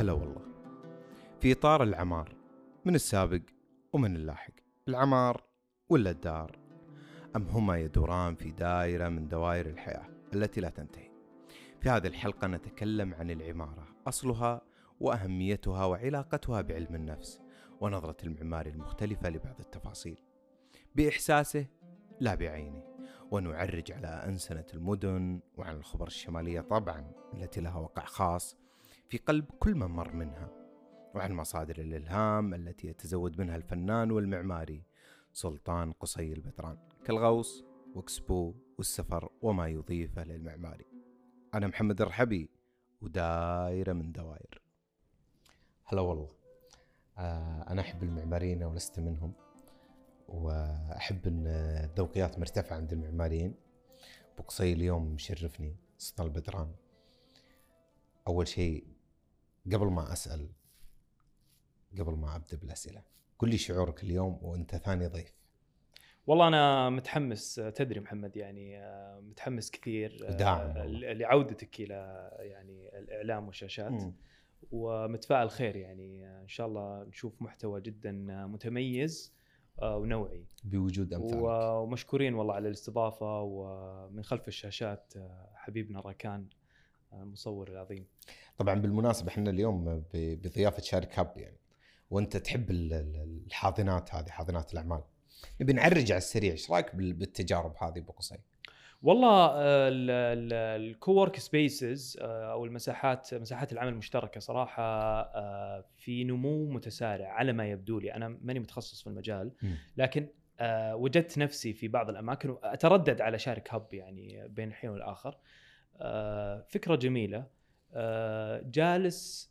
هلا والله. في إطار العمار من السابق ومن اللاحق. العمار ولا الدار؟ أم هما يدوران في دائرة من دوائر الحياة التي لا تنتهي؟ في هذه الحلقة نتكلم عن العمارة أصلها وأهميتها وعلاقتها بعلم النفس ونظرة المعماري المختلفة لبعض التفاصيل. بإحساسه لا بعينه ونعرج على أنسنة المدن وعن الخبر الشمالية طبعا التي لها وقع خاص في قلب كل من مر منها وعن مصادر الإلهام التي يتزود منها الفنان والمعماري سلطان قصي البدران كالغوص وكسبو والسفر وما يضيفه للمعماري. أنا محمد الرحبي ودايرة من دوائر هلا والله. آه أنا أحب المعماريين ولست منهم وأحب أن الذوقيات مرتفعة عند المعماريين. بقصي اليوم مشرفني سلطان البدران أول شيء قبل ما أسأل قبل ما أبدأ بالأسئلة قل لي شعورك اليوم وأنت ثاني ضيف. والله أنا متحمس تدري محمد يعني آه، متحمس كثير آه، والله. لعودتك إلى يعني الإعلام والشاشات. مم. ومتفائل خير يعني آه، إن شاء الله نشوف محتوى جدا متميز ونوعي. بوجود أمثالك. و- ومشكورين والله على الاستضافة ومن خلف الشاشات حبيبنا راكان. المصور العظيم طبعا بالمناسبة إحنا اليوم ب- بضيافة شارك hub يعني وأنت تحب ال- ال- الحاضنات هذه حاضنات الأعمال نبي نعرج على السريع إيش رأيك بال- بالتجارب هذه بقصي؟ والله ال co-work spaces أو المساحات مساحات العمل المشتركة صراحة آه، في نمو متسارع على ما يبدو لي أنا ماني متخصص في المجال. لكن آه، وجدت نفسي في بعض الأماكن اتردد على شارك هب يعني بين الحين والآخر آه، فكرة جميلة. آه، جالس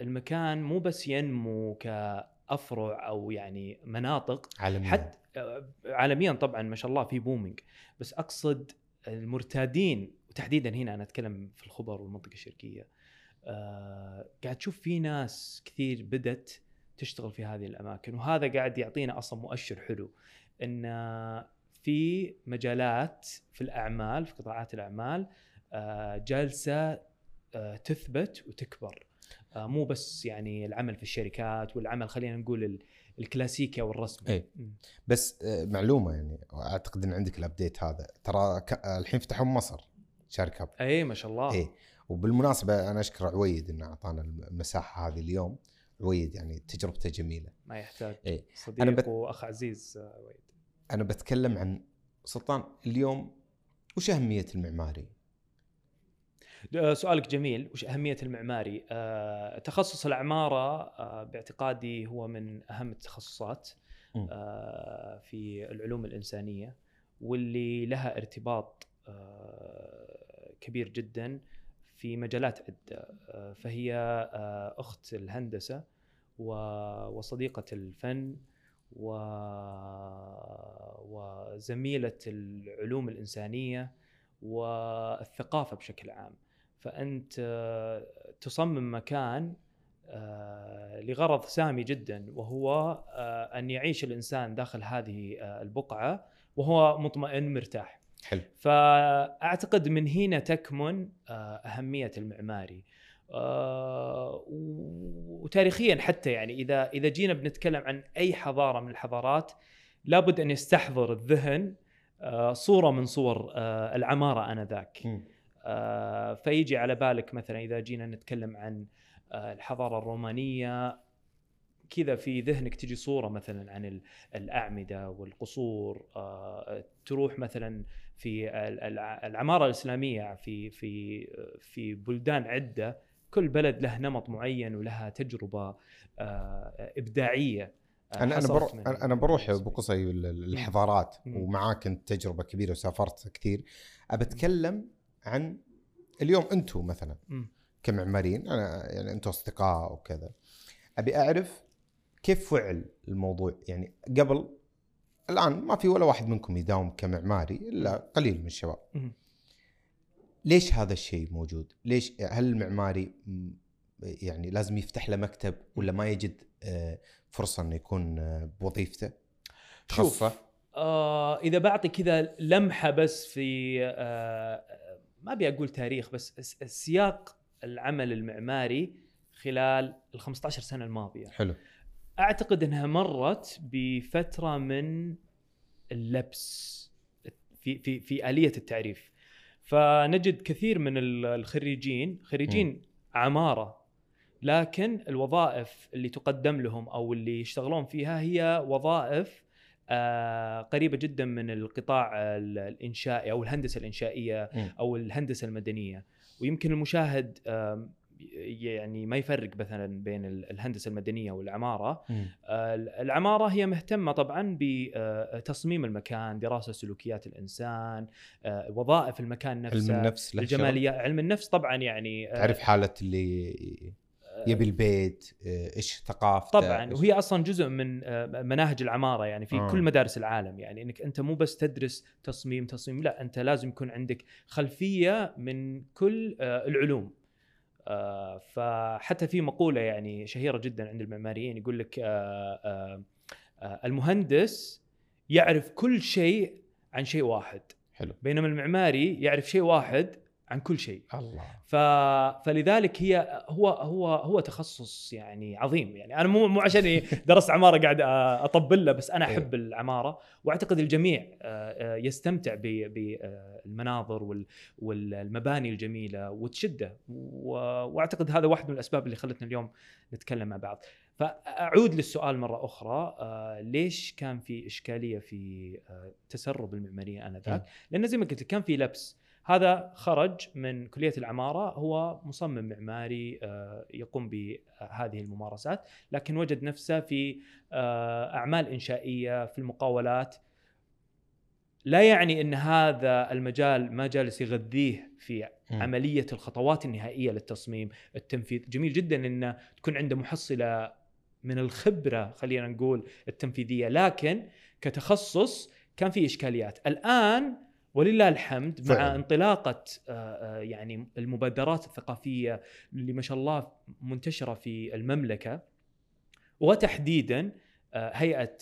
المكان مو بس ينمو كأفرع أو يعني مناطق عالميا. حتى آه، عالميا طبعا ما شاء الله في بومينج بس أقصد المرتادين وتحديدا هنا أنا أتكلم في الخبر والمنطقة الشرقية آه قاعد تشوف في ناس كثير بدت تشتغل في هذه الأماكن. وهذا قاعد يعطينا أصلا مؤشر حلو إن في مجالات في الأعمال في قطاعات الأعمال آه جالسه آه تثبت وتكبر. آه مو بس يعني العمل في الشركات والعمل خلينا نقول ال- الكلاسيكي أو الرسمي. مم. بس آه، معلومة يعني أعتقد إن عندك الابديت هذا. ترى الحين فتحوا مصر شارك هاب اي ما شاء الله. إيه. وبالمناسبة أنا أشكر عويد إنه أعطانا المساحة هذه اليوم. عويد يعني تجربته جميلة. ما يحتاج. إيه. صديق أنا بت- وأخ عزيز آه، ويد أنا بتكلم عن سلطان اليوم وش أهمية المعماري؟ آه، سؤالك جميل. وش أهمية المعماري؟ آه، تخصص العمارة آه، باعتقادي هو من أهم التخصصات. آه، في العلوم الإنسانية واللي لها ارتباط آه، كبير جدا في مجالات عدة. آه، فهي أخت الهندسة وصديقة الفن و... وزميلة العلوم الإنسانية والثقافة بشكل عام. فأنت آه، تصمم مكان آه، لغرض سامي جدا وهو آه، أن يعيش الإنسان داخل هذه آه، البقعة وهو مطمئن مرتاح. حلو. فأعتقد من هنا تكمن أهمية المعماري. وتاريخيا حتى يعني إذا إذا جينا بنتكلم عن أي حضارة من الحضارات لابد أن يستحضر الذهن صورة من صور العمارة آنذاك. فيجي على بالك مثلا إذا جينا نتكلم عن آه، الحضارة الرومانية كذا في ذهنك تجي صورة مثلا عن ال- الأعمدة والقصور آه، تروح مثلا في ال- الع- العمارة الإسلامية في في في بلدان عدة كل بلد له نمط معين ولها تجربة آه، إبداعية آه، أنا أنا بروح أنا بروح بقصي ال- ال- الحضارات. ومعاك أنت تجربة كبيرة وسافرت كثير. ابى اتكلم عن اليوم أنتم مثلا. كمعماريين أنا يعني أنتم أصدقاء وكذا أبي أعرف كيف فعل الموضوع يعني قبل الآن ما في ولا واحد منكم يداوم كمعماري إلا قليل من الشباب. ليش هذا الشيء موجود؟ ليش هل المعماري يعني لازم يفتح له مكتب ولا ما يجد آه، فرصة إنه يكون آه، بوظيفته؟ شوف تخصصه؟ آه إذا بعطي كذا لمحة بس في آه ما أبي أقول تاريخ بس سياق العمل المعماري خلال ال 15 سنة الماضية. حلو. أعتقد إنها مرت بفترة من اللبس في في في آلية التعريف. فنجد كثير من ال- الخريجين خريجين عمارة لكن الوظائف اللي تقدم لهم أو اللي يشتغلون فيها هي وظائف قريبة جدا من القطاع ال- الإنشائي أو الهندسة الإنشائية. أو الهندسة المدنية ويمكن المشاهد يعني ما يفرق مثلا بين ال- الهندسة المدنية والعمارة مم. آه، العمارة هي مهتمة طبعا بتصميم المكان دراسة سلوكيات الإنسان آه، وظائف المكان نفسه علم النفس؟ الجمالية علم النفس طبعا يعني آه، تعرف حالة اللي يبي البيت آه، إيش ثقافته طبعا وهي أصلا جزء من آه، مناهج العمارة يعني في آه. كل مدارس العالم يعني إنك أنت مو بس تدرس تصميم تصميم لا أنت لازم يكون عندك خلفية من كل آه، العلوم. فحتى في مقولة يعني شهيرة جدا عند المعماريين يقول لك المهندس يعرف كل شيء عن شيء واحد. حلو. بينما المعماري يعرف شيء واحد عن كل شيء. الله. ف... فلذلك هي هو هو هو تخصص يعني عظيم. يعني أنا مو مو عشان درست عمارة قاعد أطبل له بس أنا أحب العمارة. وأعتقد الجميع يستمتع بالمناظر وال- والمباني الجميلة وتشده. وأعتقد هذا واحد من الأسباب اللي خلتنا اليوم نتكلم مع بعض. فأعود للسؤال مرة أخرى. آه، ليش كان في إشكالية في آه، تسرب المعماريين آنذاك؟ لأن زي ما قلت لك كان في لبس. هذا خرج من كلية العمارة هو مصمم معماري آه، يقوم بهذه الممارسات لكن وجد نفسه في آه، أعمال إنشائية في المقاولات. لا يعني إن هذا المجال ما جالس يغذيه في. عملية الخطوات النهائية للتصميم التنفيذ جميل جدا ان تكون عنده محصلة من الخبرة خلينا نقول التنفيذية لكن كتخصص كان في إشكاليات. الآن ولله الحمد مع فعلاً. انطلاقة آه، آه، يعني المبادرات الثقافية اللي ما شاء الله منتشرة في المملكة وتحديدا آه، هيئة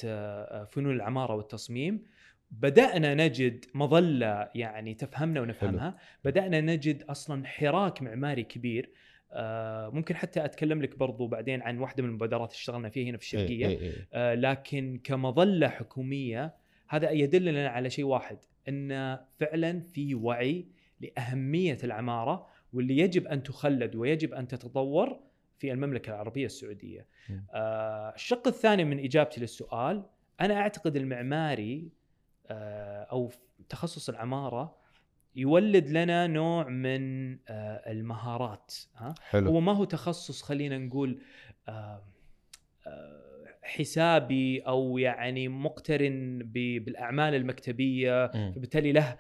فنون العمارة والتصميم بدأنا نجد مظلة يعني تفهمنا ونفهمها بدأنا نجد أصلا حراك معماري كبير آه، ممكن حتى أتكلم لك برضو بعدين عن واحدة من المبادرات اللي اشتغلنا فيها هنا في الشرقية إيه، إيه، إيه. آه، لكن كمظلة حكومية هذا يدلنا على شيء واحد إن فعلا في وعي لأهمية العمارة واللي يجب أن تخلد ويجب أن تتطور في المملكة العربية السعودية. آه، الشق الثاني من إجابتي للسؤال أنا أعتقد المعماري آه، أو تخصص العمارة يولد لنا نوع من آه، المهارات ها؟ حلو. هو ما هو تخصص خلينا نقول آه، آه، حسابي أو يعني مقترن بالأعمال المكتبية. فبالتالي له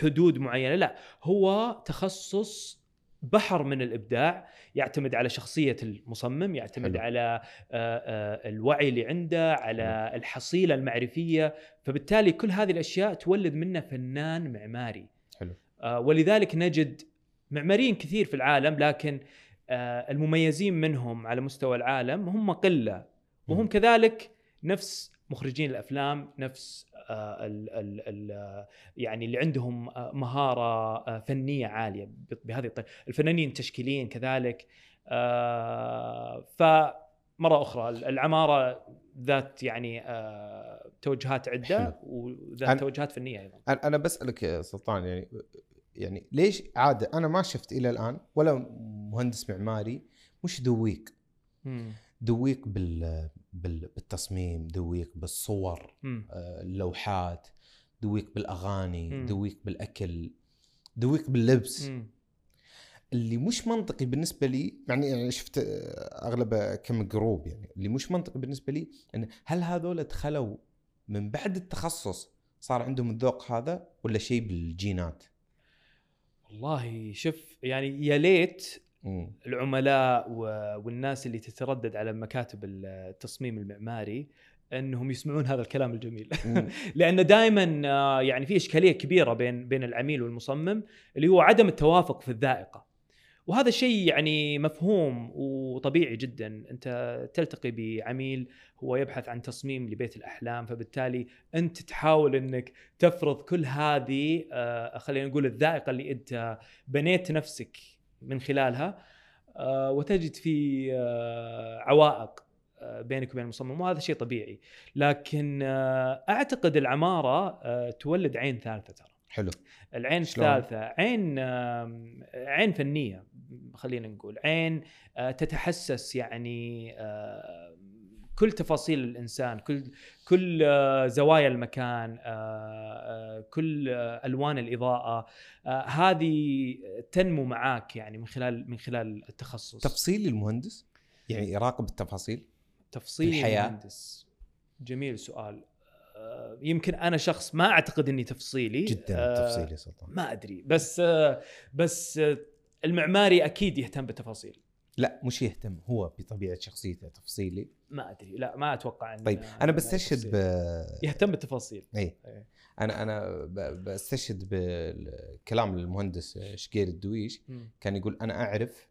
حدود معينة لا هو تخصص بحر من الإبداع يعتمد على شخصية المصمم يعتمد حلو. على آه، آه، الوعي اللي عنده على الحصيلة المعرفية فبالتالي كل هذه الأشياء تولد منه فنان معماري حلو. آه، ولذلك نجد معماريين كثير في العالم لكن المميزين منهم على مستوى العالم هم قلة وهم. كذلك نفس مخرجين الأفلام نفس آه، ال ال ال يعني اللي عندهم آه، مهارة آه، فنية عالية بهذه الطريقة الفنانين التشكيليين كذلك آه، فمره أخرى العمارة ذات يعني آه، توجهات عدة. وذات أنا- توجهات فنية أيضا أنا بسألك يا سلطان يعني يعني ليش عادة أنا ما شفت إلى الآن ولا مهندس معماري مش دويق دويق بال بال- بالتصميم دويق بالصور. آه، اللوحات دويق بالأغاني مم. دويق بالأكل دويق باللبس. اللي مش منطقي بالنسبة لي يعني يعني شفت آه، اغلبه كم جروب يعني اللي مش منطقي بالنسبة لي إن هل هذول دخلوا من بعد التخصص صار عندهم الذوق هذا ولا شيء بالجينات؟ والله شوف يعني يا ليت. العملاء والناس اللي تتردد على مكاتب التصميم المعماري انهم يسمعون هذا الكلام الجميل. لأن دائما يعني في إشكالية كبيرة بين بين العميل والمصمم اللي هو عدم التوافق في الذائقة. وهذا شيء يعني مفهوم وطبيعي جدا. أنت تلتقي بعميل هو يبحث عن تصميم لبيت الأحلام فبالتالي أنت تحاول إنك تفرض كل هذه آه، خلينا نقول الذائقة اللي أنت بنيت نفسك من خلالها آه، وتجد في آه، عوائق آه، بينك وبين المصمم وهذا شيء طبيعي. لكن أعتقد العمارة تولد عين ثالثة ترى. حلو. العين؟ الثالثة عين عين فنية خلينا نقول. عين تتحسس يعني كل تفاصيل الإنسان كل كل آه، زوايا المكان آه، آه، كل ألوان الإضاءة هذه تنمو معاك يعني من خلال من خلال التخصص. تفصيلي المهندس؟ يعني يراقب التفاصيل؟ تفصيل الحياة. المهندس. جميل سؤال. يمكن أنا شخص ما أعتقد إني تفصيلي. جدا تفصيلي سلطان. ما أدري. بس بس المعماري أكيد يهتم بالتفاصيل. لا مش يهتم هو بطبيعة شخصيته تفصيلي ما أدري لا ما أتوقع إن طيب أنا بستشهد. ب يهتم بالتفاصيل اي إيه. أنا أنا بستشهد بكلام المهندس شقير الدويش مم. كان يقول أنا أعرف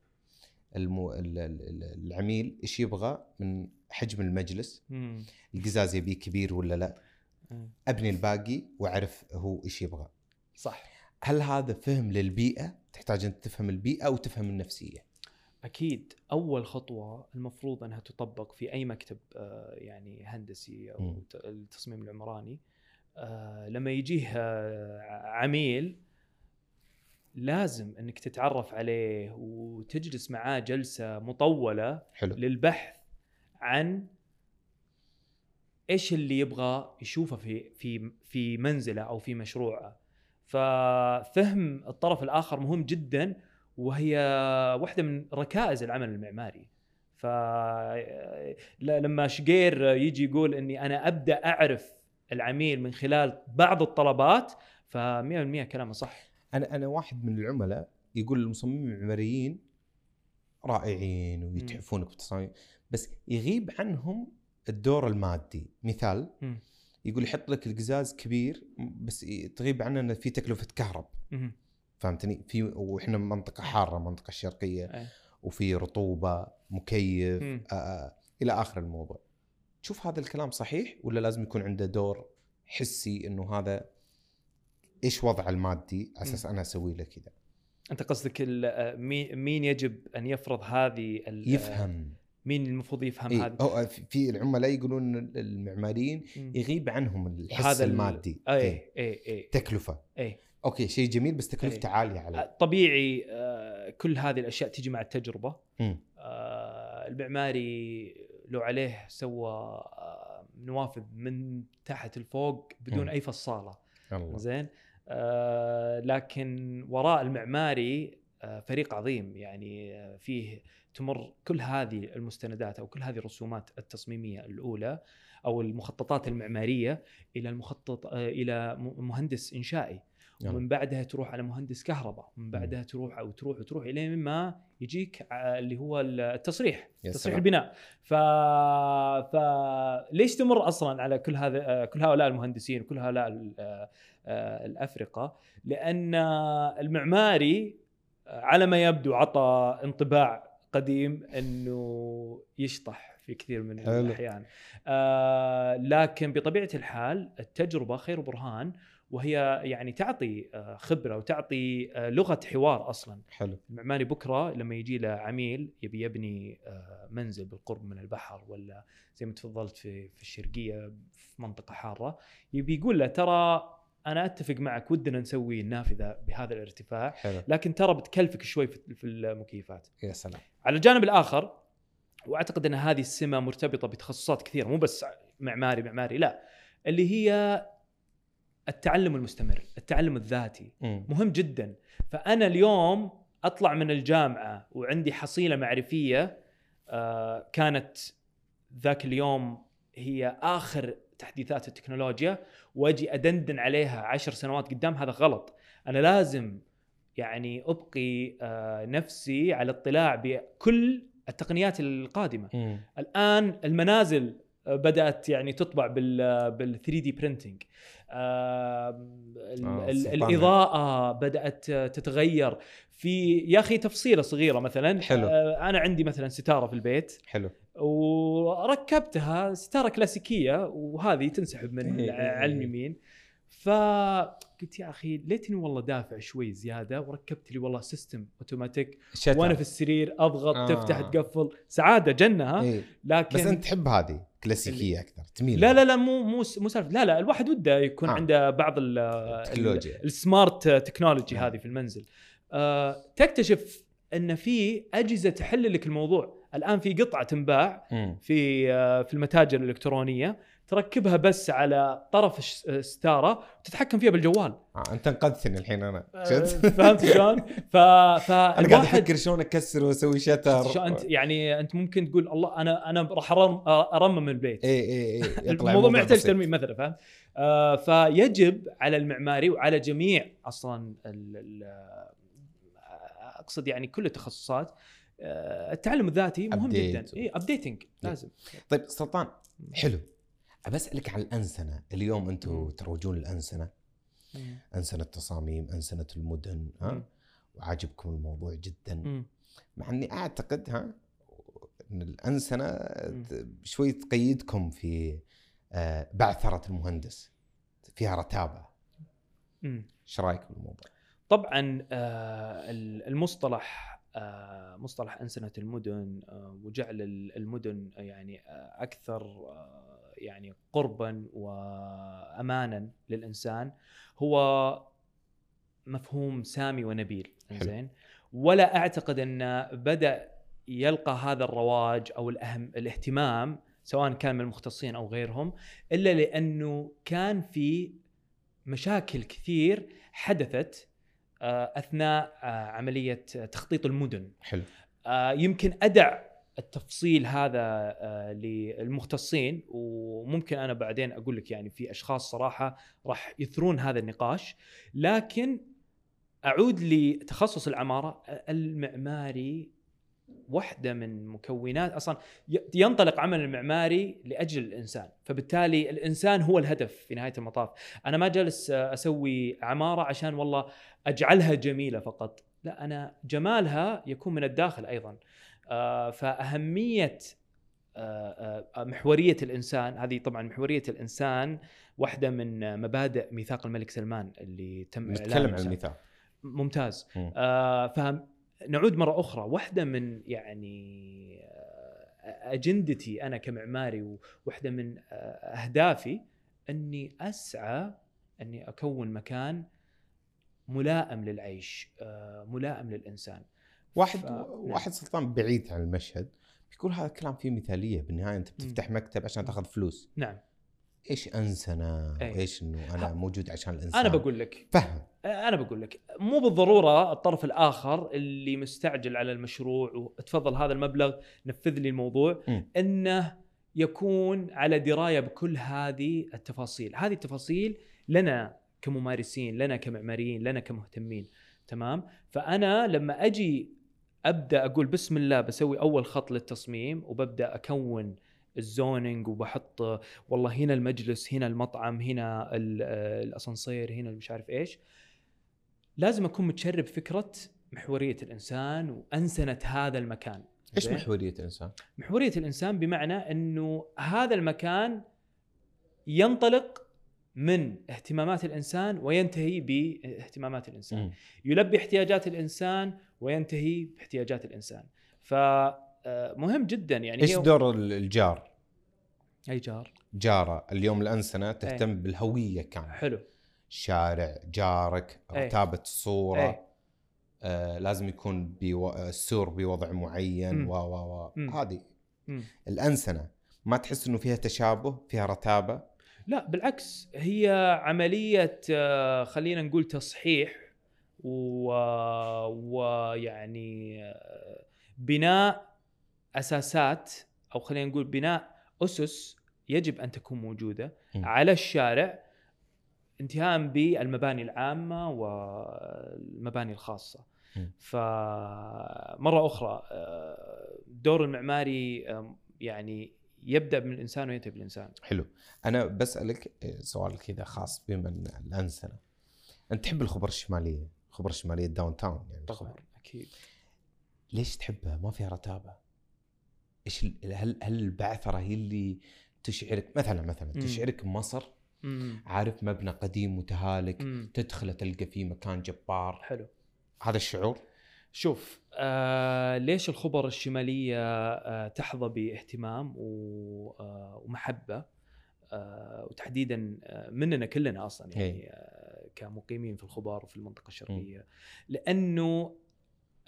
المو... ال- ال- ال- العميل إيش يبغى من حجم المجلس. القزاز يبيه كبير ولا لا مم. أبني الباقي وأعرف هو إيش يبغى صح هل هذا فهم للبيئة تحتاج أنت تفهم البيئة وتفهم النفسية أكيد أول خطوة المفروض أنها تطبق في أي مكتب آه، يعني هندسي أو التصميم العمراني آه، لما يجيه آه، عميل لازم أنك تتعرف عليه وتجلس معاه جلسة مطولة حلو. للبحث عن إيش اللي يبغى يشوفه في في في منزله أو في مشروعه. ففهم الطرف الآخر مهم جدا وهي واحدة من ركائز العمل المعماري. ف لما شقير يجي يقول إني أنا أبدأ أعرف العميل من خلال بعض الطلبات ف 100% كلامه صح. أنا أنا واحد من العملاء يقول المصممين المعماريين رائعين ويتحفونك بالتصاميم بس يغيب عنهم الدور المادي. مثال مم. يقول يحط لك القزاز كبير بس تغيب عنه إنه في تكلفة كهرب. فهمتني؟ في وإحنا منطقة حارة منطقة الشرقيه أي. وفي رطوبة مكيف. آه آه إلى آخر الموضوع. تشوف هذا الكلام صحيح ولا لازم يكون عنده دور حسي إنه هذا إيش وضعه المادي على أساس أنا أسوي له كذا؟ أنت قصدك آه، مين يجب أن يفرض هذه ال- يفهم. مين المفروض يفهم إيه هذه؟ أو في- العملاء يقولون المعماريين. يغيب عنهم الحس هذا ال- المادي. اي إيه. اي اي تكلفة. اي okay شيء جميل بس تكلفته إيه. عالية عليه طبيعي آه، كل هذه الأشياء تجي مع التجربة. آه، المعماري لو عليه سوى آه، نوافذ من تحت لفوق بدون مم. أي فصالة الله زين آه لكن وراء المعماري آه فريق عظيم يعني آه فيه تمر كل هذه المستندات أو كل هذه الرسومات التصميمية الأولى أو المخططات المعمارية إلى المخطط آه إلى م- مهندس إنشائي. ومن بعدها تروح على مهندس كهرباء ومن بعدها تروح أو تروح وتروح إلى ما يجيك اللي هو التصريح تصريح. البناء. ف فليش تمر أصلا على كل هذا آه، كل هؤلاء المهندسين وكل هؤلاء آه، آه، الأفرقة؟ لأن المعماري على ما يبدو عطى انطباع قديم إنه يشطح في كثير من. الأحيان. آه لكن بطبيعة الحال التجربة خير برهان. وهي يعني تعطي آه، خبرة وتعطي آه، لغة حوار أصلا. حلو. المعماري بكرة لما يجي له عميل يبي يبني آه، منزل بالقرب من البحر ولا زي ما تفضلت في في الشرقية في منطقة حارة يبي يقول له ترى أنا أتفق معك ودنا نسوي النافذة بهذا الارتفاع حلو. لكن ترى بتكلفك شوي في في المكيفات. يا سلام. على الجانب الآخر وأعتقد أن هذه السمة مرتبطة بتخصصات كثيرة مو بس معماري معماري لا اللي هي التعلم المستمر التعلم الذاتي مم. مهم جدا فأنا اليوم أطلع من الجامعة وعندي حصيلة معرفية آه، كانت ذاك اليوم هي آخر تحديثات التكنولوجيا وأجي أدندن عليها عشر سنوات قدام هذا غلط أنا لازم يعني أبقي آه، نفسي على اطلاع بكل التقنيات القادمة مم. الآن المنازل بدأت يعني تطبع بال بال 3 دي برينتنج آه،. الإضاءة بدأت تتغير في يا أخي تفصيلة صغيرة مثلا حلو. آه، أنا عندي مثلا ستارة في البيت حلو وركبتها ستارة كلاسيكية وهذه تنسحب من إيه، إيه، إيه. على اليمين فقلت يا أخي ليتني والله دافع شوي زيادة وركبت لي والله system automatic. وأنا في السرير أضغط آه. تفتح تقفل سعادة جنة ها إيه. لكن بس أنت تحب هذه كلاسيكية أكثر تميل لا لا لا مو مو مو سالفة لا لا الواحد وده يكون آه. عنده بعض ال- التكنولوجيا. ال- ال smart technology آه. هذه في المنزل آه تكتشف إن في أجهزة تحل لك الموضوع الآن في قطعة تنباع. في آه في المتاجر الإلكترونية تركبها بس على طرف الستارة وتتحكم فيها بالجوال آه. أنت انقذتني الحين أنا آه،؟ فهمت شلون؟ ف أنا قاعد أفكر شلون أكسر وأسوي شتر شو أنت يعني أنت ممكن تقول الله أنا أنا راح أرم- أرمم البيت اي اي اي الموضوع ما يحتاج. ترميم مثلا فاهم؟ آه فيجب على المعماري وعلى جميع أصلا ال ال أقصد يعني كل التخصصات آه التعلم الذاتي مهم. جدا اي ابديتنج لازم طيب سلطان حلو أبى أسألك عن الأنسنة. اليوم أنتم تروجون الانسنه أنسنة تصاميم أنسنة المدن ها؟ مم. وعاجبكم الموضوع جدا. مم. مع إني أعتقد ها إن الأنسنة شوي تقيدكم في آه، بعثرة المهندس. فيها رتابة. إيش رأيك بالموضوع؟ طبعا آه، المصطلح آه، مصطلح أنسنة المدن وجعل ال- المدن يعني أكثر يعني قربا وامانا للإنسان هو مفهوم سامي ونبيل. زين ولا أعتقد أن بدأ يلقى هذا الرواج أو الاهم الاهتمام سواء كان من المختصين أو غيرهم إلا لأنه كان في مشاكل كثير حدثت آه، أثناء آه، عملية تخطيط المدن. حلو. آه، يمكن أدع التفصيل هذا آه، للمختصين وممكن أنا بعدين أقول لك يعني في أشخاص صراحة راح يثرون هذا النقاش. لكن أعود لتخصص العمارة المعماري واحدة من مكونات أصلا ينطلق عمل المعماري لأجل الإنسان. فبالتالي الإنسان هو الهدف في نهاية المطاف. أنا ما جالس آه، أسوي عمارة عشان والله أجعلها جميلة فقط. لا أنا جمالها يكون من الداخل أيضا. فأهمية آه، آه، محورية الإنسان هذه طبعا محورية الإنسان واحدة من آه، مبادئ ميثاق الملك سلمان اللي تم نتكلم عن المثال ممتاز. مم. آه فنعود مرة أخرى. واحدة من يعني آه، أجندتي أنا كمعماري وواحدة من آه، أهدافي أني أسعى أني أكون مكان ملائم للعيش آه، ملائم للإنسان. واحد ف- نعم. واحد سلطان بعيد عن المشهد بيقول هذا الكلام فيه مثالية بالنهاية أنت بتفتح مكتب عشان تاخذ فلوس. نعم. إيش أنسنة؟ أي. وإيش إنه أنا موجود عشان الإنسان؟ أنا بقول لك. فهم. أنا بقول لك. مو بالضرورة الطرف الآخر اللي مستعجل على المشروع وتفضل هذا المبلغ نفذ لي الموضوع مم. إنه يكون على دراية بكل هذه التفاصيل. هذه التفاصيل لنا كممارسين لنا كمعماريين لنا كمهتمين تمام؟ فأنا لما أجي أبدأ أقول بسم الله بسوي أول خط للتصميم وببدأ أكون الزوننج وبحط والله هنا المجلس هنا المطعم هنا آه، الأسانسير هنا مش عارف إيش لازم أكون متشرب فكرة محورية الإنسان وأنسنة هذا المكان إيش؟ محورية الإنسان؟ محورية الإنسان بمعنى إنه هذا المكان ينطلق من اهتمامات الإنسان وينتهي باهتمامات الإنسان مم. يلبي احتياجات الإنسان وينتهي باحتياجات الإنسان فمهم جدا يعني إيش دور ال- الجار؟ أي جار جارة اليوم الأنسنة تهتم بالهوية كاملة حلو شارع جارك أي. رتابة الصورة أي. آه لازم يكون بيو... السور بوضع معين. و و و. هذه. الأنسنة ما تحس إنه فيها تشابه فيها رتابة لا بالعكس هي عملية آه، خلينا نقول تصحيح و- ويعني آه، بناء أساسات أو خلينا نقول بناء أسس يجب أن تكون موجودة م. على الشارع انتهاء بالمباني العامة والمباني الخاصة م. فمرة أخرى آه، دور المعماري يعني يبدأ من الإنسان وينتهي بالإنسان. حلو. أنا بسألك آه، سؤال كذا خاص بما ان الانسنه أنت تحب الخبر الشمالية الخبر الشمالية الداون تاون يعني طبعا أكيد. ليش تحبها ما فيها رتابة. إيش هل هل البعثره هي اللي تشعرك؟ مثلا مثلا مم. تشعرك بمصر. عارف مبنى قديم متهالك مم. تدخله تلقى فيه مكان جبار. حلو. هذا الشعور؟ شوف آه ليش الخبر الشمالية آه تحظى باهتمام و- آه ومحبة؟ آه وتحديدا آه مننا كلنا أصلا يعني إيه. آه كمقيمين في الخبر وفي المنطقة الشرقية. لأنه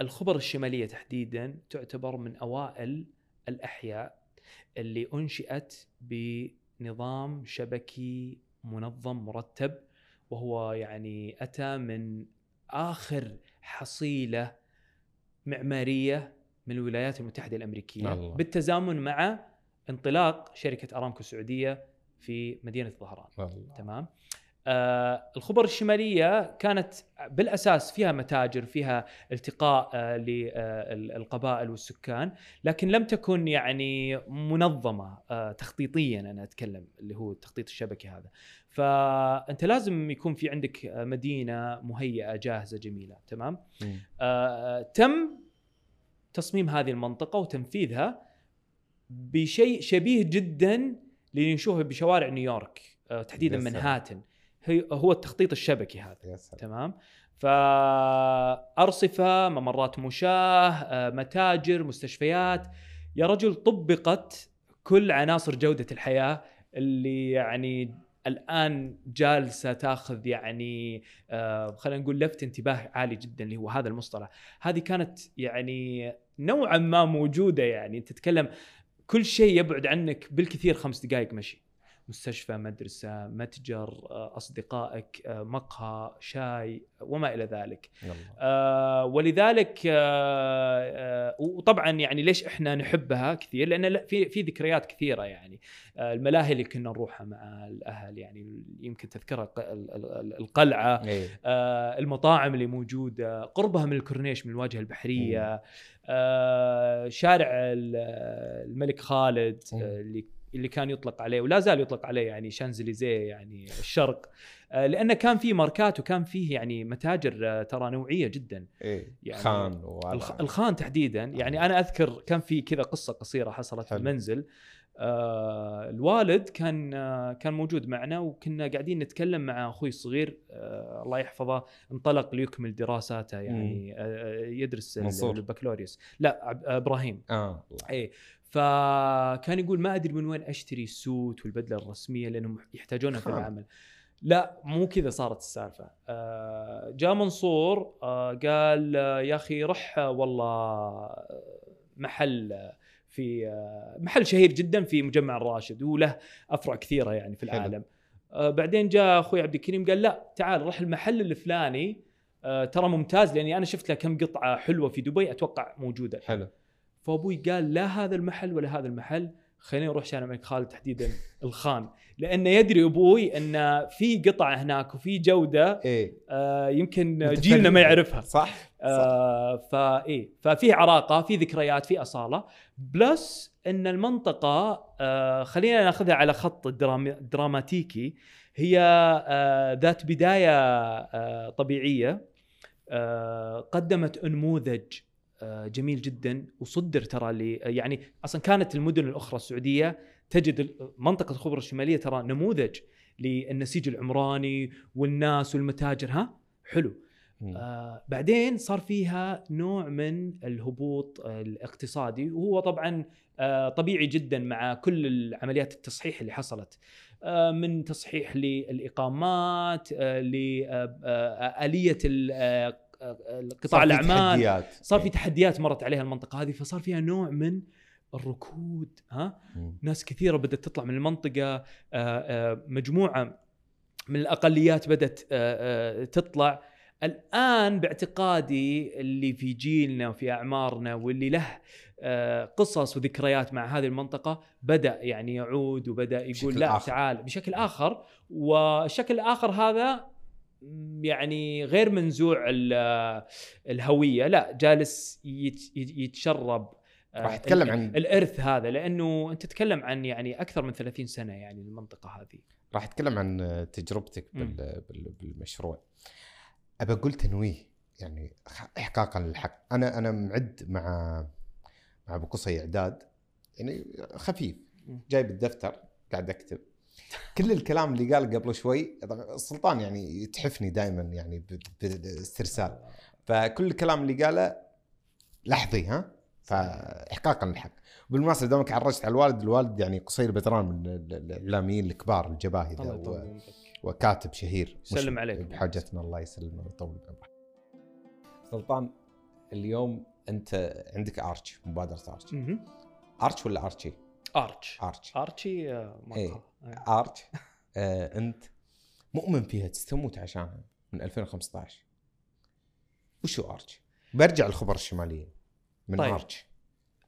الخبر الشمالية تحديدا تعتبر من أوائل الأحياء اللي أنشئت بنظام شبكي منظم مرتب وهو يعني أتى من آخر حصيلة معمارية من الولايات المتحدة الأمريكية الله. بالتزامن مع انطلاق شركة أرامكو السعودية في مدينة ظهران والله تمام؟ آه الخبر الشمالية كانت بالأساس فيها متاجر فيها التقاء آه للقبائل والسكان لكن لم تكن يعني منظمة آه تخطيطيا أنا أتكلم اللي هو التخطيط الشبكي هذا فأنت لازم يكون في عندك آه، مدينة مهيئة جاهزة جميلة تمام. آه، تم تصميم هذه المنطقة وتنفيذها بشيء شبيه جدا اللي نشوفه بشوارع نيويورك آه، تحديدا. منهاتن هي- هو التخطيط الشبكي هذا. سلام. تمام؟ فأرصفة ممرات مشاة آه، متاجر مستشفيات. يا رجل طبقت كل عناصر جودة الحياة اللي يعني الآن جالسة تاخذ يعني آه خلينا نقول لفت انتباه عالي جدا اللي هو هذا المصطلح. هذه كانت يعني نوعا ما موجودة يعني. تتكلم كل شيء يبعد عنك بالكثير خمس دقائق مشي. مستشفى مدرسة متجر آه، أصدقائك آه، مقهى شاي وما إلى ذلك. والله. آه ولذلك آه آه وطبعا يعني ليش إحنا نحبها كثير؟ لا- في في ذكريات كثيرة يعني. آه الملاهي اللي كنا نروحها مع الأهل يعني يمكن تذكرها ق- ال- ال- القلعة إيه. آه المطاعم اللي موجودة قربها من الكورنيش من الواجهة البحرية. آه شارع ال- الملك خالد مم. آه اللي اللي كان يطلق عليه ولا زال يطلق عليه يعني شانزليزيه يعني الشرق. آه لأنه كان فيه ماركات وكان فيه يعني متاجر آه ترى نوعية جدا. إيه يعني خان الخان تحديدا. يعني أنا أذكر كان في كذا قصة قصيرة حصلت في. المنزل. آه الوالد كان آه كان موجود معنا وكنا قاعدين نتكلم مع أخوي الصغير. آه الله يحفظه انطلق ليكمل دراساته يعني آه آه، يدرس منصور. البكالوريوس. لا آه، إبراهيم. آه الله. فكان يقول ما أدري من وين أشتري السوت والبدلة الرسمية لأنهم يحتاجونها في. العمل. لا مو كذا صارت السالفة. آه جاء منصور آه قال آه يا أخي رح آه، والله آه، محل آه، في آه، محل شهير جدا في مجمع الراشد وله أفرع كثيرة يعني في حلو. العالم. آه بعدين جاء أخوي عبد الكريم قال لا تعال روح المحل الفلاني. آه ترى ممتاز لأني أنا شفت له كم قطعة حلوة في دبي أتوقع موجودة. حلو. فابوي قال لا هذا المحل ولا هذا المحل. خلينا نروح شارع الملك خالد تحديدا الخان. لأنه يدري أبوي أن في قطع هناك وفي جودة إيه. آه يمكن. جيلنا ما يعرفها. صح صح. آه فايه ففي عراقة في ذكريات في أصالة. بلس أن المنطقة آه خلينا ناخذها على خط الدرام الدراماتيكي هي آه ذات بداية آه طبيعية آه قدمت أنموذج آه جميل جدا وصدر ترى لي يعني أصلا كانت المدن الأخرى السعودية تجد منطقة الخبر الشمالية ترى نموذج للنسيج العمراني والناس والمتاجر. ها؟ حلو. آه بعدين صار فيها نوع من الهبوط آه الاقتصادي وهو طبعا آه طبيعي جدا مع كل العمليات التصحيح اللي حصلت. آه من تصحيح للإقامات آه لآلية ال- آه، آه، قطاع الأعمال تحديات. صار في إيه. تحديات مرت عليها المنطقة هذه فصار فيها نوع من الركود ها. ناس كثيرة بدأت تطلع من المنطقة آه، آه، مجموعة من الأقليات بدأت آه، تطلع الآن باعتقادي اللي في جيلنا وفي أعمارنا واللي له قصص وذكريات مع هذه المنطقة بدأ يعني يعود وبدأ يقول لا آخر. تعال بشكل آخر والشكل الآخر هذا يعني غير منزوع ال- الهوية لا جالس يت- يتشرب آه، راح اتكلم عن الإرث هذا لأنه أنت تتكلم عن يعني أكثر من 30 سنة يعني المنطقة هذه. راح اتكلم عن تجربتك. بالمشروع. أبى أقول تنويه يعني احقاقا للحق. أنا أنا معد مع مع أبو قصي إعداد يعني خفيف. جايب الدفتر قاعد أكتب. كل الكلام اللي قال قبل شوي السلطان يعني يتحفني دائما يعني ب- ب- باسترسال. فكل الكلام اللي قاله لحظي ها؟ فاحقاقا للحق. بالمناسبة دامك عرجت على الوالد الوالد يعني قصير بدران من ال- ال- الإعلاميين الكبار الجباهره الله و- وكاتب شهير. سلم عليك. بحاجتنا الله يسلمه ويطول بعمره سلطان اليوم أنت عندك ارتش مبادرة ارتش. ارتش ولا ارتشي؟ ارتش ارتش ارتشي آه،. مقهى. إيه. ارتش آه أنت مؤمن فيها تستموت عشانها من 2015 وشو ارتش؟ برجع الخبر الشمالية من طيب. ارتش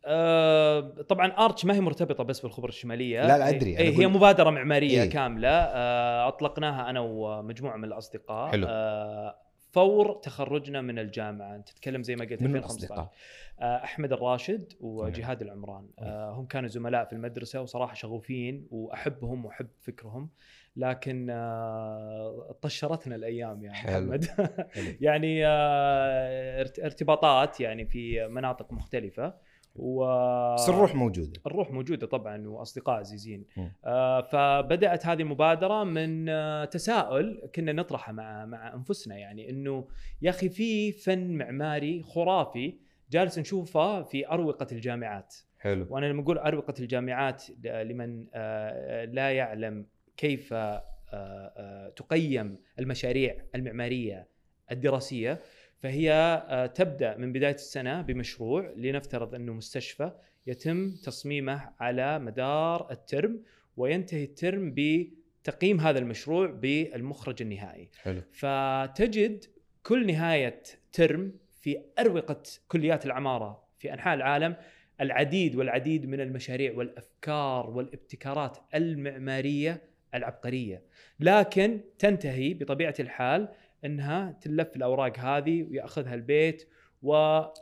آه، طبعا ارتش ما هي مرتبطة بس بالخبر الشمالية لا، لا،. اي أنا هي مبادرة معمارية إيه. كاملة آه، أطلقناها أنا ومجموعة من الأصدقاء حلو. آه، فور تخرجنا من الجامعة. أنت تتكلم زي ما قلت من 2015 الأصدقاء. آه، أحمد الراشد وجهاد العمران. آه، هم كانوا زملاء في المدرسة وصراحة شغوفين وأحبهم وأحب فكرهم. لكن آه، طشرتنا الأيام يعني حلو. محمد. حلو. يعني ارت- ارتباطات يعني في مناطق مختلفة. و بس الروح موجودة. الروح موجودة طبعا وأصدقاء عزيزين. آه فبدأت هذه المبادرة من آه تساؤل كنا نطرحه مع مع أنفسنا يعني إنه يا أخي في فن معماري خرافي جالس نشوفه في أروقة الجامعات. حلو. وأنا لما أقول أروقة الجامعات لمن آه، لا يعلم كيف آه، آه، تقيم المشاريع المعمارية الدراسية فهي آه، تبدأ من بداية السنة بمشروع لنفترض أنه مستشفى يتم تصميمه على مدار الترم وينتهي الترم بتقييم هذا المشروع بالمخرج النهائي. حلو. فتجد كل نهاية ترم في أروقة كليات العمارة في أنحاء العالم العديد والعديد من المشاريع والأفكار والابتكارات المعمارية العبقرية. لكن تنتهي بطبيعة الحال إنها تلف الأوراق هذه ويأخذها البيت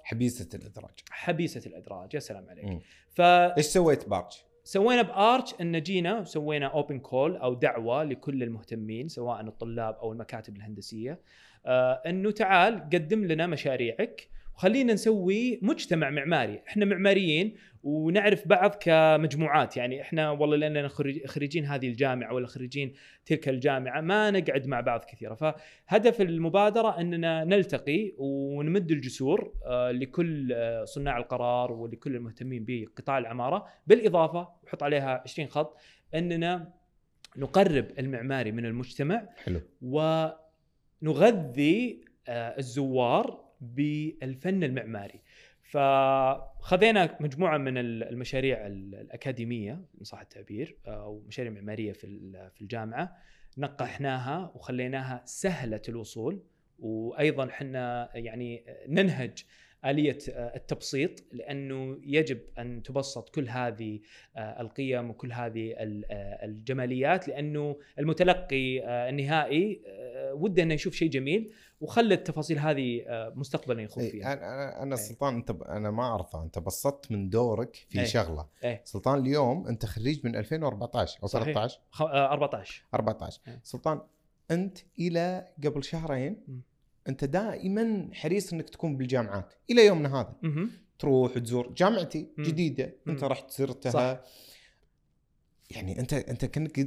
حبيسة الإدراج وحبيسه الإدراج يا سلام عليك مم. فسوينا إيش سويت بارتش؟ بارتش إن جينا وسوينا open call أو دعوة لكل المهتمين سواء الطلاب أو المكاتب الهندسية آه إنه تعال قدم لنا مشاريعك وخلينا نسوي مجتمع معماري. إحنا معماريين ونعرف بعض كمجموعات. يعني إحنا والله لأننا خريج- خريجين هذه الجامعة ولا خريجين تلك الجامعة ما نقعد مع بعض كثيرا فهدف المبادرة إننا نلتقي ونمد الجسور آه، لكل آه، صناع القرار ولكل المهتمين بقطاع العمارة. بالإضافة وحط عليها 20 خط إننا نقرب المعماري من المجتمع حلو. ونغذي آه، الزوار بالفن المعماري. فخذينا مجموعة من ال- المشاريع ال- الأكاديمية إن صح التعبير أو مشاريع معمارية في في الجامعة نقحناها وخليناها سهلة الوصول وأيضا حنا يعني ننهج آلية آه، التبسيط لأنه يجب أن تبسط كل هذه آه، القيم وكل هذه آه، الجماليات لأنه المتلقي النهائي وده أنه يشوف شيء جميل وخلى التفاصيل هذه مستقبلا يخوض إيه، فيها أنا أنا إيه. سلطان أنت أنا ما اعرفه أنت بسطت من دورك في إيه. شغلة إيه. سلطان اليوم أنت خريج من 2014 أو صحيح. 13 خ- آه، 14 14 إيه. سلطان أنت إلى قبل شهرين. انت دائما حريص إنك تكون بالجامعات إلى يومنا هذا. تروح تزور جامعتي مم. جديدة أنت. رحت زرتها صح. يعني أنت أنت كانك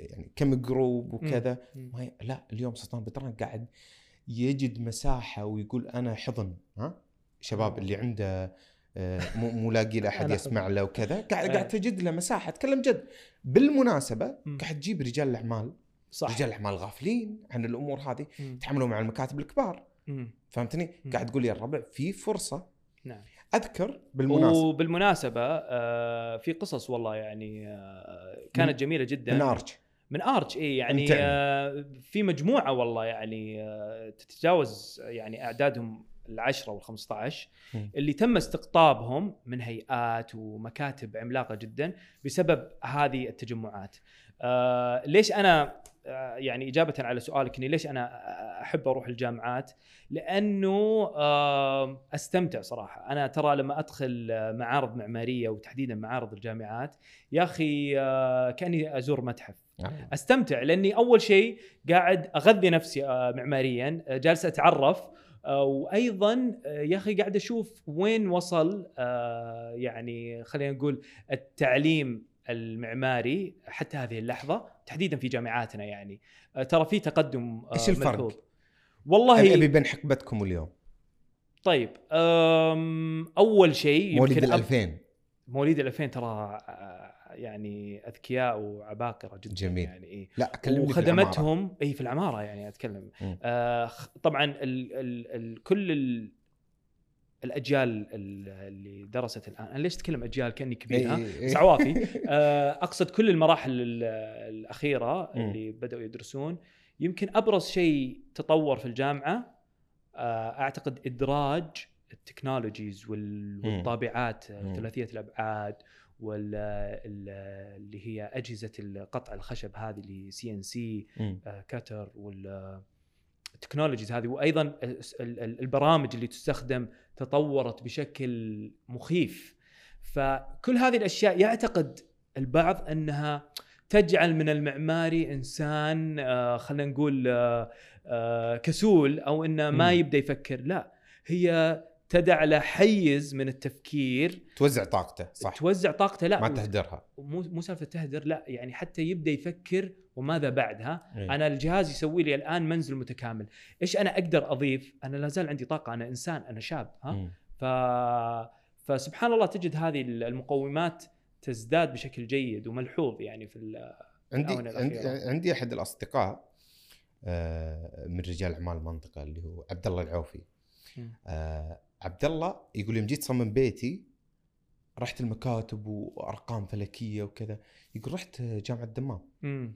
يعني كم جروب وكذا. ما لا اليوم سلطان بدران قاعد يجد مساحة ويقول أنا حضن ها شباب آه. اللي عنده آه، مو مو لاقي له أحد يسمع له وكذا قاعد إيه. قاعد تجد له مساحة أتكلم جد بالمناسبة. قاعد تجيب رجال الأعمال صح رجال الاعمال غافلين عن الأمور هذه. يتعاملوا مع المكاتب الكبار مم. فهمتني مم. قاعد تقول يا الربع في فرصة نعم أذكر بالمناسبة وبالمناسبة آه، في قصص والله يعني آه، كانت جميلة جدا من ارتش من ارتش اي يعني. آه، في مجموعة والله يعني آه، تتجاوز يعني أعدادهم العشرة وال 15 مم. اللي تم استقطابهم من هيئات ومكاتب عملاقة جدا بسبب هذه التجمعات. آه ليش أنا يعني إجابة على سؤالك إني ليش أنا أحب أروح الجامعات؟ لأنه آه أستمتع صراحة، أنا ترى لما أدخل آه، معارض معمارية وتحديدا معارض الجامعات يا أخي آه كأني أزور متحف. أستمتع لأني أول شيء قاعد أغذي نفسي آه، معماريا آه، جالس أتعرف آه، وأيضا آه، يا أخي قاعد أشوف وين وصل آه، يعني خلينا نقول التعليم المعماري حتى هذه اللحظة تحديدا في جامعاتنا يعني آه، ترى في تقدم آه، إيش الفرق؟ ملحوظ. والله ابي بين حقبتكم اليوم طيب أول شيء مواليد ال أب- 2000 مواليد ال 2000 ترى آه، يعني أذكياء وعباقرة جدا جميل. يعني إيه. لا كلمني في العمارة. وخدمتهم إي في العمارة يعني أتكلم. آه طبعا ال ال ال كل ال الأجيال ال- اللي درست الآن أنا ليش أتكلم أجيال كأني كبير ها إيه، إيه. بس عوافي آه أقصد كل المراحل ال- الأخيرة. اللي بدأوا يدرسون يمكن أبرز شيء تطور في الجامعة آه أعتقد إدراج ال technologies وال-. والطابعات مم. ثلاثية الأبعاد وال ال- اللي هي أجهزة قطع الخشب هذه اللي CNC مم. cutter وال technologies هذه وأيضا ال- ال- البرامج اللي تستخدم تطورت بشكل مخيف فكل هذه الأشياء يعتقد البعض أنها تجعل من المعماري إنسان آه، خلينا نقول آه، آه، كسول أو إنه ما. يبدأ يفكر لا هي تدع له حيز من التفكير. توزع طاقته صح. توزع طاقته لا ما تهدرها. مو مو سالفة تهدر لا يعني حتى يبدأ يفكر وماذا بعدها. إيه. أنا الجهاز يسوي لي الآن منزل متكامل. إيش أنا أقدر أضيف؟ أنا لا زال عندي طاقة أنا إنسان أنا شاب ها؟ مم. ف فسبحان الله تجد هذه المقومات تزداد بشكل جيد وملحوظ يعني في ال- عندي عندي, الأخيرة. عندي أحد الأصدقاء آه، من رجال أعمال المنطقة اللي هو عبد الله العوفي. عبد الله يقول يوم جيت صمم بيتي رحت المكاتب وأرقام فلكية وكذا يقول رحت جامعة الدمام امم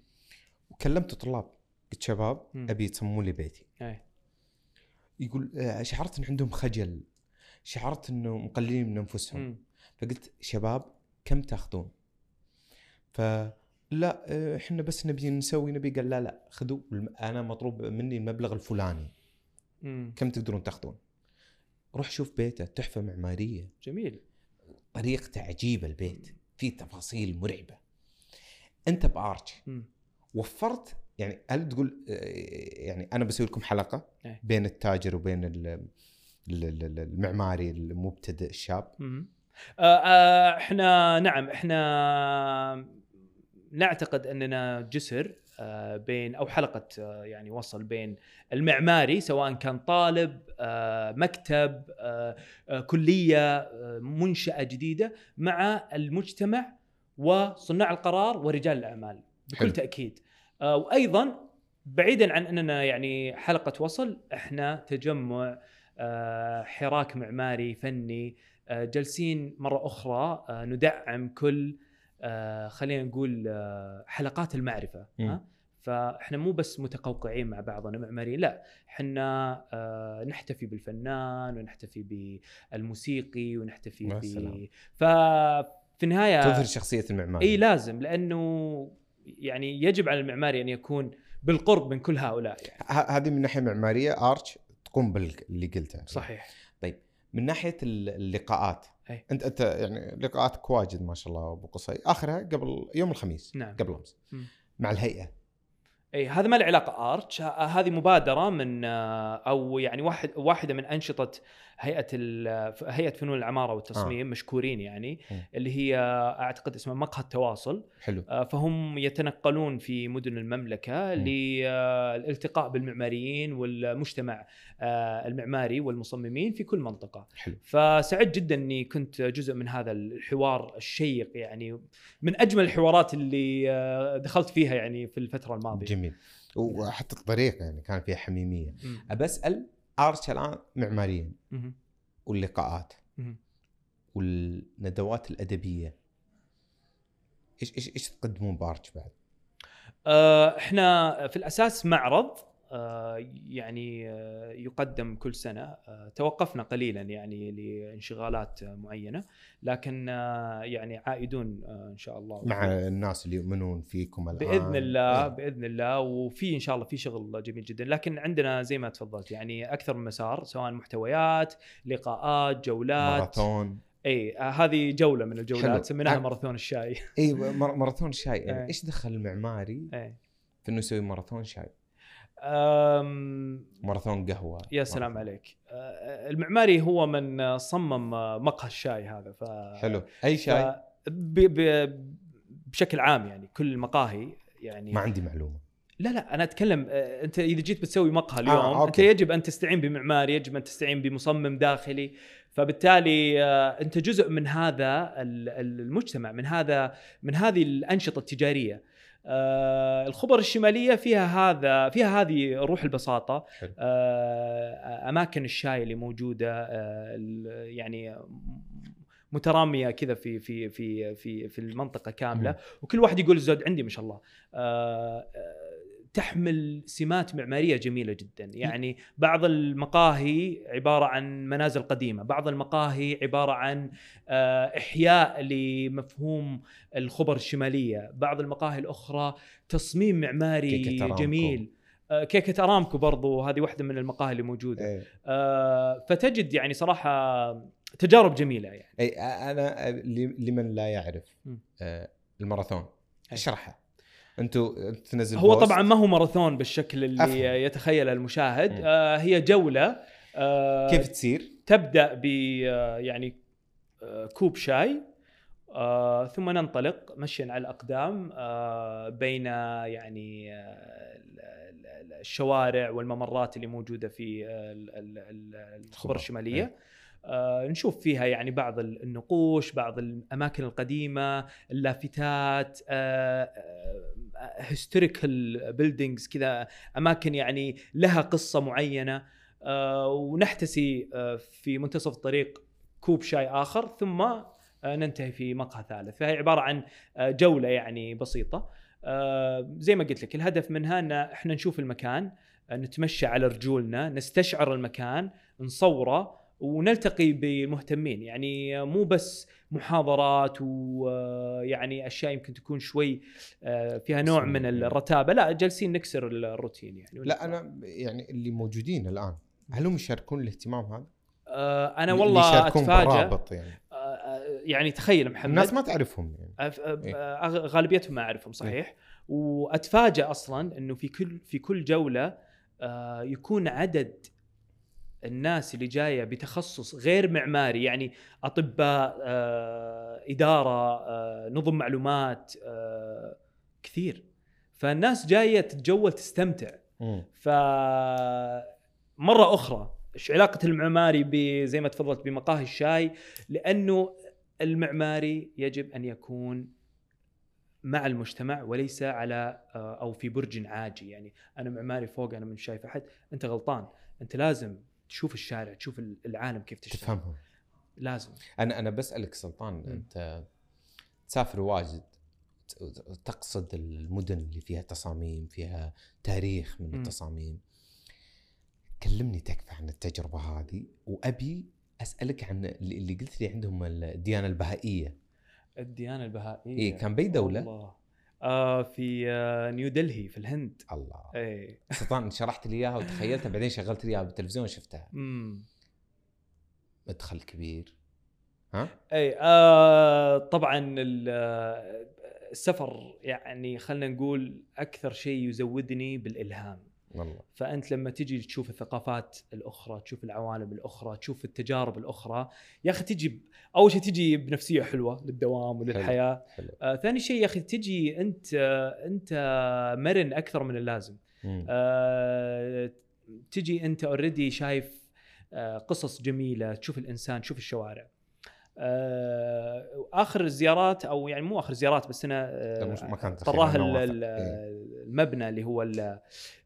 وكلمت طلاب قلت شباب مم. أبي تصمموا لي بيتي أي. يقول آه، شعرت إن عندهم خجل شعرت إنه مقللين من أنفسهم مم. فقلت شباب كم تأخذون؟ فلا آه، إحنا بس نبي نسوي نبي قال لا لا خذوا أنا مطلوب مني المبلغ الفلاني مم. كم تقدرون تأخذون؟ روح شوف بيته تحفة معمارية جميل طريقته عجيبه البيت فيه تفاصيل مرعبة أنت بارش مم. وفرت يعني هل تقول آه، يعني أنا بسوي لكم حلقة إيه. بين التاجر وبين ال- ال- ال- المعماري المبتدئ الشاب. آه، آه، إحنا نعم إحنا نعتقد أننا جسر بين أو حلقة آه، يعني وصل بين المعماري سواء كان طالب آه، مكتب آه، آه، كلية آه، منشأة جديدة مع المجتمع وصناع القرار ورجال الأعمال بكل حلو. تأكيد آه، وأيضا بعيدا عن أننا يعني حلقة وصل إحنا تجمع آه، حراك معماري فني آه، جالسين مرة أخرى آه، ندعم كل آه، خلينا نقول آه، حلقات المعرفة. ها فاحنا مو بس متقوقعين مع بعضنا معماريين لا إحنا آه، نحتفي بالفنان ونحتفي بالموسيقي ونحتفي ب. ففي النهاية تظهر شخصية المعماري إي لازم لأنه يعني يجب على المعماري أن يكون بالقرب من كل هؤلاء يعني. هذه من ناحية معمارية آرش تقوم باللي قلته صحيح من ناحية ال- اللقاءات. أي. انت أنت يعني لقاءاتك واجد ما شاء الله أبو قصي. آخرها قبل يوم الخميس نعم. قبل أمس. مع الهيئة. أي هذا ما له علاقة آرتش. هذه مبادرة من آه، أو يعني واحد واحدة من أنشطة هيئة هيئة فنون العمارة والتصميم مشكورين يعني مم. اللي هي أعتقد اسمها مقهى التواصل. حلو. آه، فهم يتنقلون في مدن المملكة للالتقاء بالمعماريين والمجتمع آه، المعماري والمصممين في كل منطقة. حلو. فسعدت جدا إني كنت جزء من هذا الحوار الشيق يعني من أجمل الحوارات اللي آه، دخلت فيها يعني في الفترة الماضية. جميل. وحتى الطريقة يعني كان فيها حميمية. أبى أسأل ارتش الآن معماريين مهم. واللقاءات. والندوات الأدبية إيش إيش إيش تقدمون بارتش بعد؟ آه، إحنا في الأساس معرض يعني آه، يقدم كل سنة آه، توقفنا قليلا يعني لانشغالات آه، معينة لكن آه، يعني عائدون آه، إن شاء الله مع الناس اللي يؤمنون فيكم الآن بإذن الله إيه. بإذن الله وفي إن شاء الله في شغل جميل جدا لكن عندنا زي ما تفضلت يعني أكثر من مسار سواء محتويات لقاءات جولات ماراثون إي آه، هذه جولة من. الجولات سميناها آه. ماراثون الشاي إي ماراثون شاي يعني. إيش دخل المعماري في إنه يسوي ماراثون شاي؟ ماراثون قهوة. يا سلام ماراثون- عليك. آه، المعماري هو من آه، صمم آه، مقهى الشاي هذا ف حلو. أي شاي؟ ف... ب... ب... بشكل عام يعني كل المقاهي يعني. ما عندي معلومة. لا لا أنا أتكلم آه، أنت إذا جيت بتسوي مقهى اليوم آه، آه، أنت أوكي. يجب أن تستعين بمعمار يجب أن تستعين بمصمم داخلي. فبالتالي آه، أنت جزء من هذا ال- ال- المجتمع من هذا من هذه الأنشطة التجارية. آه، الخبر الشمالية فيها هذا فيها هذه روح البساطة. آه، أماكن الشاي اللي موجودة آه، يعني مترامية كذا في في في في في المنطقة كاملة. وكل واحد يقول الزود عندي ما شاء الله آه، آه، تحمل سمات معمارية جميلة جدا يعني بعض المقاهي عبارة عن منازل قديمة بعض المقاهي عبارة عن آه، إحياء لمفهوم الخبر الشمالية بعض المقاهي الأخرى تصميم معماري. جميل آه، كيكة أرامكو برضو هذه واحدة من المقاهي اللي موجودة إيه. آه، فتجد يعني صراحة تجارب جميلة يعني اي أنا لمن لا يعرف. آه، الماراثون أي. اشرحها أنتوا تنزل هو بوست. طبعا ما هو ماراثون بالشكل اللي أفهم. يتخيله المشاهد. آه هي جولة آه كيف تصير؟ تبدأ ب آه، يعني آه كوب شاي آه ثم ننطلق مشيا على الأقدام آه بين يعني آه ال- ال- الشوارع والممرات اللي موجودة في ال- ال- ال- الخبر الشمالية آه نشوف فيها يعني بعض النقوش بعض الأماكن القديمة اللافتات historical buildings كذا أماكن يعني لها قصة معينة. آه ونحتسي آه في منتصف الطريق كوب شاي آخر ثم آه ننتهي في مقهى ثالث. فهي عبارة عن آه جولة يعني بسيطة. آه زي ما قلت لك الهدف منها إن إحنا نشوف المكان آه نتمشى على رجولنا نستشعر المكان نصوره ونلتقي بالمهتمين يعني مو بس محاضرات ويعني أشياء يمكن تكون شوي آه، فيها نوع من الرتابة. لا جالسين نكسر الروتين يعني. لا أنا يعني اللي موجودين الآن هل هم يشاركون الاهتمام هذا؟ آه، أنا والله بالرابط يعني. آه، آه، يعني تخيل محمد. الناس ما تعرفهم يعني. إيه. آه، غالبيتهم ما أعرفهم صحيح. وأتفاجأ أصلا إنه في كل في كل جولة آه، يكون عدد الناس اللي جاية بتخصص غير معماري يعني أطباء آه، إدارة آه، نظم معلومات آه، كثير. فالناس جاية تتجول تستمتع. ف مرة أخرى إيش علاقة المعماري زي ما تفضلت بمقاهي الشاي؟ لأنه المعماري يجب أن يكون مع المجتمع وليس على آه، أو في برج عاجي. يعني أنا معماري فوق أنا من شايف أحد. أنت غلطان. أنت لازم تشوف الشارع تشوف العالم كيف تشتغل تفهمهم لازم أنا أنا بسألك سلطان مم. أنت تسافر واجد تقصد المدن اللي فيها تصاميم فيها تاريخ من مم. التصاميم كلمني تكفى عن التجربة هذه وأبي أسألك عن اللي اللي قلت لي عندهم الديانة البهائية الديانة البهائية إيه، كان بأي دولة؟ الله. آه في آه نيو دلهي في الهند. الله. إيه. سلطان شرحت لي إياها وتخيلتها بعدين شغلت لي إياها بالتلفزيون شفتها امم مدخل كبير. ها؟ اي آه طبعا آه، السفر يعني خلينا نقول أكثر شيء يزودني بالإلهام. والله فأنت لما تجي تشوف الثقافات الأخرى تشوف العوالم الأخرى تشوف التجارب الأخرى يا أخي تجي أول شيء تجي بنفسية حلوة للدوام وللحياة حلو. آه ثاني شيء يا أخي تجي أنت آه أنت مرن أكثر من اللازم مم. آه، تجي أنت اوريدي شايف آه، قصص جميلة تشوف الإنسان تشوف الشوارع آه، آخر الزيارات أو يعني مو آخر زيارات بس أنا آه، طراه إيه. المبنى اللي هو ال-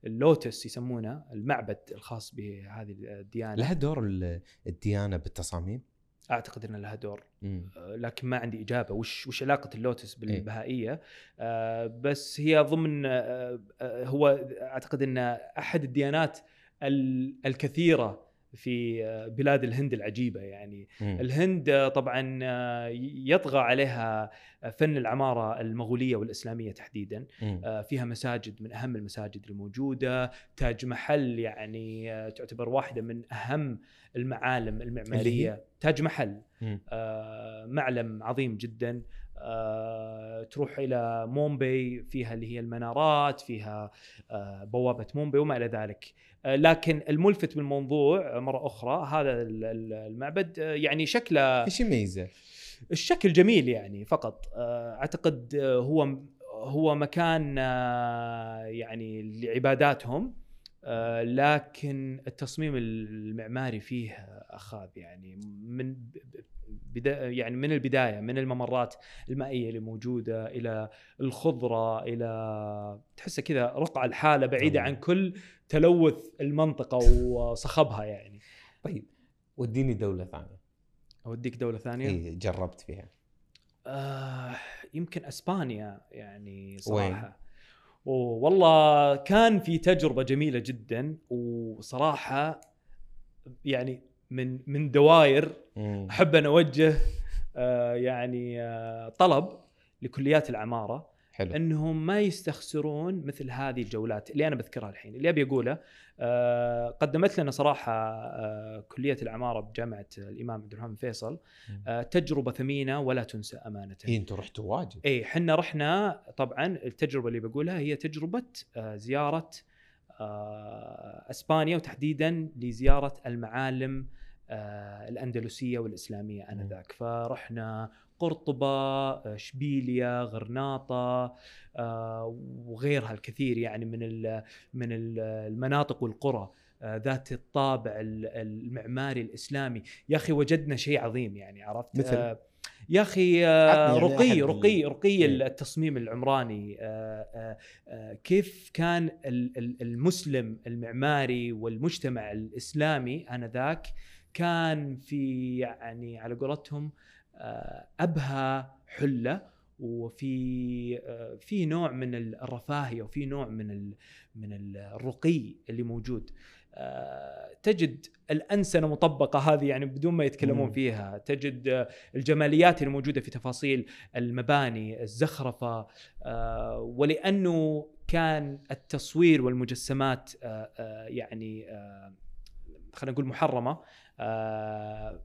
اللوتس يسمونه المعبد الخاص بهذه الديانة لها دور ال- الديانة بالتصاميم أعتقد ان لها دور مم. آه، لكن ما عندي إجابة وش وش علاقة اللوتس إيه. بالبهائية آه بس هي ضمن آه آه هو أعتقد إن أحد الديانات ال- الكثيرة في آه، بلاد الهند العجيبة يعني مم. الهند آه، طبعا آه، يطغى عليها فن العمارة المغولية والإسلامية تحديدا. آه، فيها مساجد من أهم المساجد الموجودة تاج محل يعني تعتبر واحدة من أهم المعالم المعمارية تاج محل. آه، معلم عظيم جدا آه، تروح إلى مومباي فيها اللي هي المنارات فيها آه، بوابة مومباي وما إلى ذلك. آه، لكن الملفت بالموضوع مرة أخرى هذا ال- ال- المعبد آه، يعني شكله إيش يميزه؟ الشكل جميل يعني فقط. آه، أعتقد آه، هو هو مكان آه، يعني لعباداتهم. لكن التصميم المعماري فيه أخاذ يعني من بدا يعني من البداية من الممرات المائية اللي موجودة إلى الخضرة إلى تحسها كذا رقعة الحالة بعيدة. عن كل تلوث المنطقة وصخبها يعني. طيب وديني دولة ثانية. أوديك دولة ثانية؟ اي جربت فيها. آه يمكن أسبانيا يعني وين؟ والله كان في تجربة جميلة جدا وصراحة يعني من من دواير. أحب أن أوجه آه يعني آه طلب لكليات العمارة حلو. انهم ما يستخسرون مثل هذه الجولات اللي أنا بذكرها الحين. اللي أبي أقوله آه قدمت لنا صراحة آه كلية العمارة بجامعة الإمام عبد الرحمن فيصل. آه تجربة ثمينة ولا تنسى أمانة. اي أنتم رحتوا واجد. اي حنا رحنا طبعا التجربة اللي بقولها هي تجربة آه، زيارة آه، أسبانيا وتحديدا لزيارة المعالم آه، الأندلسية والإسلامية آنذاك. فرحنا قرطبة آه، اشبيليا غرناطة آه، وغيرها الكثير يعني من من ال- المناطق والقرى آه، ذات الطابع ال- المعماري الإسلامي يا أخي وجدنا شيء عظيم يعني عرفت مثل؟ يا أخي رقي رقي رقي إيه. التصميم العمراني كيف كان ال- ال- المسلم المعماري والمجتمع الإسلامي آنذاك كان في يعني على قولتهم أبهى حلة وفي آه، في نوع من الرفاهية وفي نوع من من الرقي اللي موجود آه، تجد الأنسنة مطبقة هذه يعني بدون ما يتكلمون. فيها تجد آه، الجماليات اللي موجوده في تفاصيل المباني الزخرفة آه، ولأنه كان التصوير والمجسمات آه، آه، يعني آه، خلينا نقول آه، الم-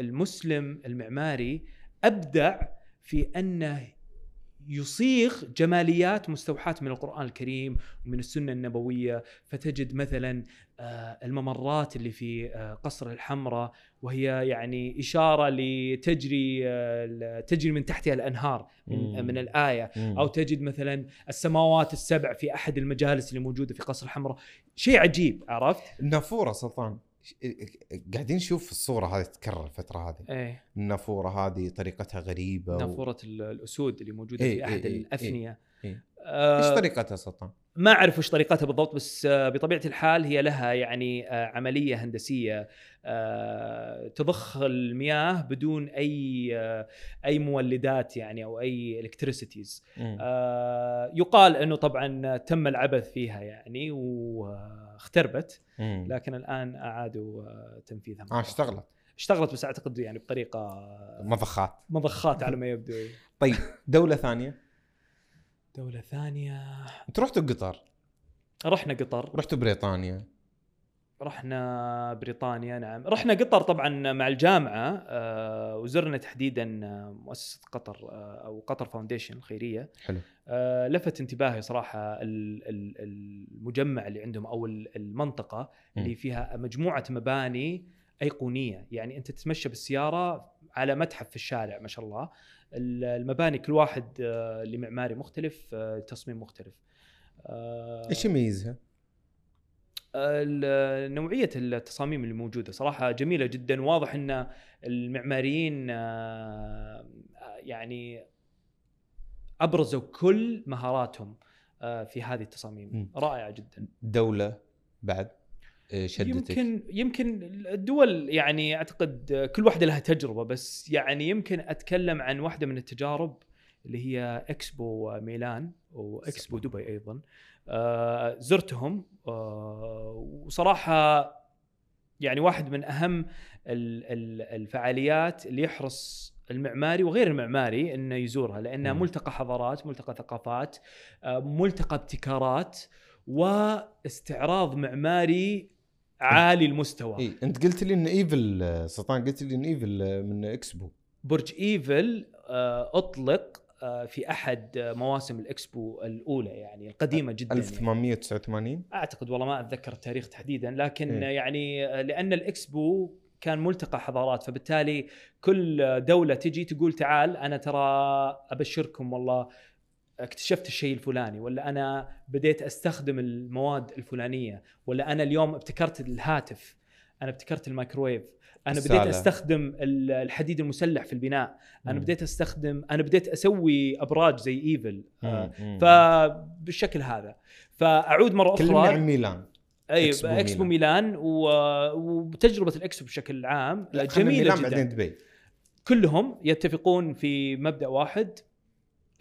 المسلم المعماري أبدع في أنه يصيغ جماليات مستوحاة من القرآن الكريم ومن السنة النبوية. فتجد مثلا آه، الممرات اللي في آه، قصر الحمراء وهي يعني إشارة لتجري آه، تجري من تحتها الأنهار من, الآية. أو تجد مثلا السماوات السبع في أحد المجالس اللي موجودة في قصر الحمراء. شيء عجيب عرفت؟ النافورة سلطان. قاعدين نشوف الصورة هذه تتكرر الفترة هذه. إيه. النافورة هذه طريقتها غريبة و... نافورة ال- الأسود اللي موجودة إيه، في أحد إيه، إيه، الافنيه إيه. آه، إيش طريقتها سلطان؟ ما أعرف وش طريقتها بالضبط بس آه، بطبيعة الحال هي لها يعني آه، عملية هندسية آه، تضخ المياه بدون أي آه، أي مولدات يعني أو أي الكتريسيتيز. آه، يقال إنه طبعا تم العبث فيها يعني واختربت. لكن الآن أعادوا آه، تنفيذها آه اشتغلت اشتغلت بس أعتقد يعني بطريقة مضخات مضخات على ما يبدو. طيب دولة ثانية دولة ثانية. أنتوا رحتوا قطر؟ رحنا قطر. رحتوا بريطانيا؟ رحنا بريطانيا نعم. رحنا قطر طبعا مع الجامعة آه، وزرنا تحديدا آه، مؤسسة قطر آه، أو قطر فاونديشن الخيرية. حلو. آه، لفت انتباهي صراحة ال- ال- المجمع اللي عندهم أو ال- المنطقة اللي. فيها مجموعة مباني أيقونية. يعني أنت تتمشى بالسيارة على متحف في الشارع ما شاء الله. ال- المباني كل واحد آه، لمعماري مختلف آه، تصميم مختلف. آه، إيش يميزها؟ نوعية التصاميم اللي موجودة صراحة جميلة جدا واضح إن المعماريين يعني أبرزوا كل مهاراتهم في هذه التصاميم. رائعة جدا. دولة بعد؟ شدتك؟ يمكن يمكن الدول يعني أعتقد كل واحدة لها تجربة بس يعني يمكن أتكلم عن واحدة من التجارب اللي هي إكسبو ميلان واكسبو دبي أيضا. آه زرتهم آه وصراحة يعني واحد من أهم ال- ال- الفعاليات اللي يحرص المعماري وغير المعماري إنه يزورها لأنها. ملتقى حضارات، ملتقى ثقافات، آه، ملتقى ابتكارات واستعراض معماري عالي المستوى. اي أنت قلت لي إن إيفل سلطان قلت لي إن إيفل آه، من إكسبو برج إيفل آه، أطلق آه، في أحد مواسم الإكسبو الأولى يعني القديمة جدا يعني. 1889 أعتقد والله ما أتذكر التاريخ تحديدا لكن إيه. يعني لأن الإكسبو كان ملتقى حضارات فبالتالي كل دولة تجي تقول تعال أنا ترى أبشركم والله اكتشفت الشيء الفلاني ولا أنا بديت أستخدم المواد الفلانية ولا أنا اليوم ابتكرت الهاتف أنا ابتكرت الميكرويف أنا بديت السالة. أستخدم ال- الحديد المسلح في البناء أنا مم. بديت أستخدم أنا بديت أسوي أبراج زي إيفل آه،. فبالشكل هذا فأعود مرة كلمني أخرى عن ميلان أي إكسبو إكسبو, ميلان, و... وتجربة الإكسبو بشكل عام جميلة ميلان جدا بعدين دبي كلهم يتفقون في مبدأ واحد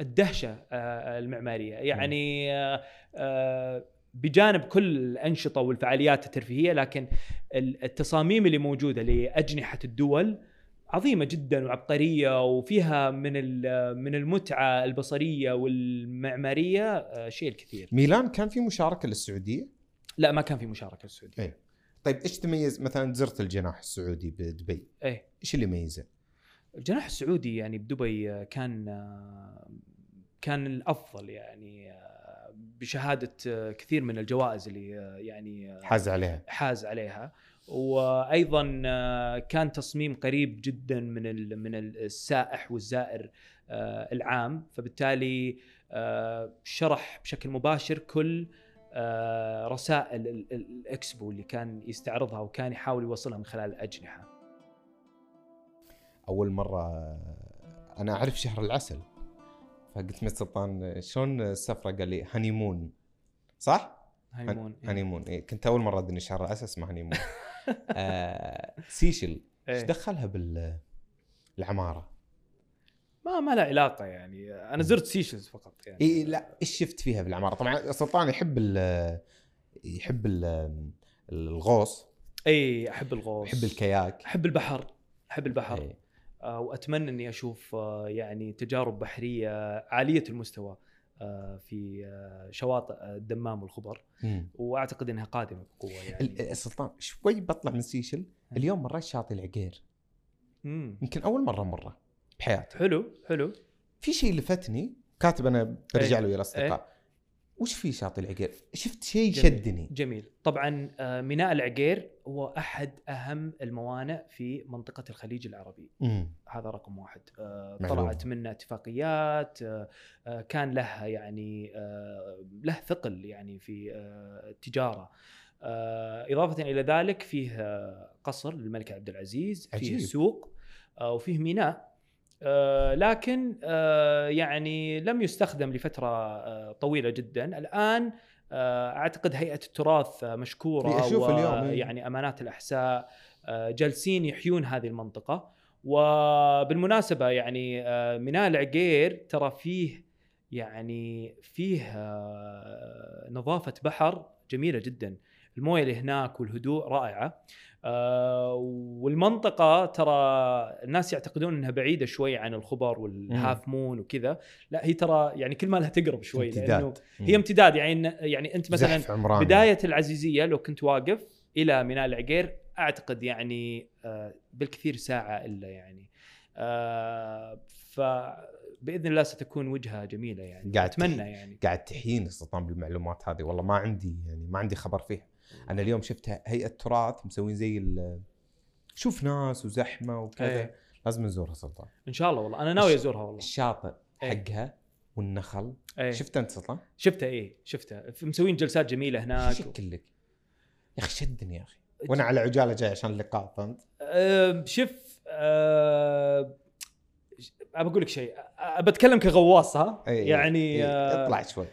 الدهشة آه، المعمارية. يعني آه، آه، بجانب كل الأنشطة والفعاليات الترفيهية لكن ال- التصاميم اللي موجودة لأجنحة الدول عظيمة جدا وعبقرية وفيها من من المتعة البصرية والمعمارية شيء الكثير. ميلان كان في مشاركة للسعودية؟ لا ما كان في مشاركة السعوديه إيه. طيب إيش تميز؟ مثلا زرت الجناح السعودي بدبي. إيه. إيش اللي يميزه؟ الجناح السعودي يعني بدبي آه، كان آه، كان الأفضل يعني آه، بشهادة كثير من الجوائز اللي يعني حاز عليها. حاز عليها. وأيضا كان تصميم قريب جدا من من السائح والزائر العام. فبالتالي شرح بشكل مباشر كل رسائل ال- ال- الإكسبو اللي كان يستعرضها وكان يحاول يوصلها من خلال الأجنحة. أول مرة أنا أعرف شهر العسل فقلت مس سلطان شلون السفرة قال لي honeymoon صح؟ honeymoon إيه. honeymoon إيه. كنت أول مرة أدري شهر العسل اسمه honeymoon آه سيشلز إيش إيه. دخلها بالعمارة؟ ما ما له علاقة يعني أنا زرت سيشلز فقط يعني إي لا إيش شفت فيها بالعمارة؟ طبعا سلطان يحب ال يحب ال الغوص إي أحب الغوص يحب الكياك أحب البحر أحب البحر إيه. آه، وأتمنى إني أشوف آه، يعني تجارب بحرية عالية المستوى آه، في شواطئ الدمام والخبر مم. وأعتقد إنها قادمة بقوة يعني. سلطان شوي بطلع من سيشل؟ اليوم مريت شاطئ العقير. يمكن أول مرة مرة بحياتي. حلو حلو. في شيء لفتني كاتب أنا برجع إيه. له يا الأصدقاء. وش في شاطئ العقير؟ شفت شيء. شدني جميل طبعا آه، ميناء العقير هو أحد أهم الموانئ في منطقة الخليج العربي مم. هذا رقم واحد آه، معلومة. طلعت منه اتفاقيات آه، كان لها يعني له ثقل يعني في التجارة إضافة إلى ذلك فيه قصر للملك عبد العزيز فيه عجيب. سوق آه، وفيه ميناء آه، لكن آه، يعني لم يستخدم لفترة آه، طويلة جدا. الآن أعتقد هيئة التراث مشكورة إيه، اليوم، إيه. يعني أمانات الأحساء جالسين يحيون هذه المنطقة. وبالمناسبه يعني ميناء العقير ترى فيه يعني فيه نظافة بحر جميلة جدا. الموية اللي هناك والهدوء رائعة. آه، والمنطقة ترى الناس يعتقدون إنها بعيدة شوي عن الخبر وال Half Moon وكذا. لا هي ترى يعني كل ما لها تقرب شوي لأنه امتداد. هي امتداد. يعني يعني أنت مثلا. بداية العزيزية لو كنت واقف إلى ميناء العقير أعتقد يعني آه، بالكثير ساعة إلا يعني. آه، فباذن الله ستكون وجهة جميلة يعني. قاعد أتمنى. يعني. قاعد تحييني سلطان بالمعلومات هذه. والله ما عندي يعني ما عندي خبر فيها. أنا اليوم شفت هيئة تراث مسوين زي شوف ناس وزحمة وكذا. إيه. لازم نزورها سلطان. إن شاء الله والله. أنا ناوي أزورها والله. الشاطئ إيه. حقها والنخل. إيه. شفت أنت سلطان؟ شفتها إيه. شفتها مسوين جلسات جميلة هناك شكل لك؟ يا أخي شدني يا أخي. وأنا على عجالة جاي عشان اللقاء فهمت؟ أه شوف أه أبى أقول لك شيء. بتكلم كغواص ها؟ إيه، يعني أه اطلع شوي.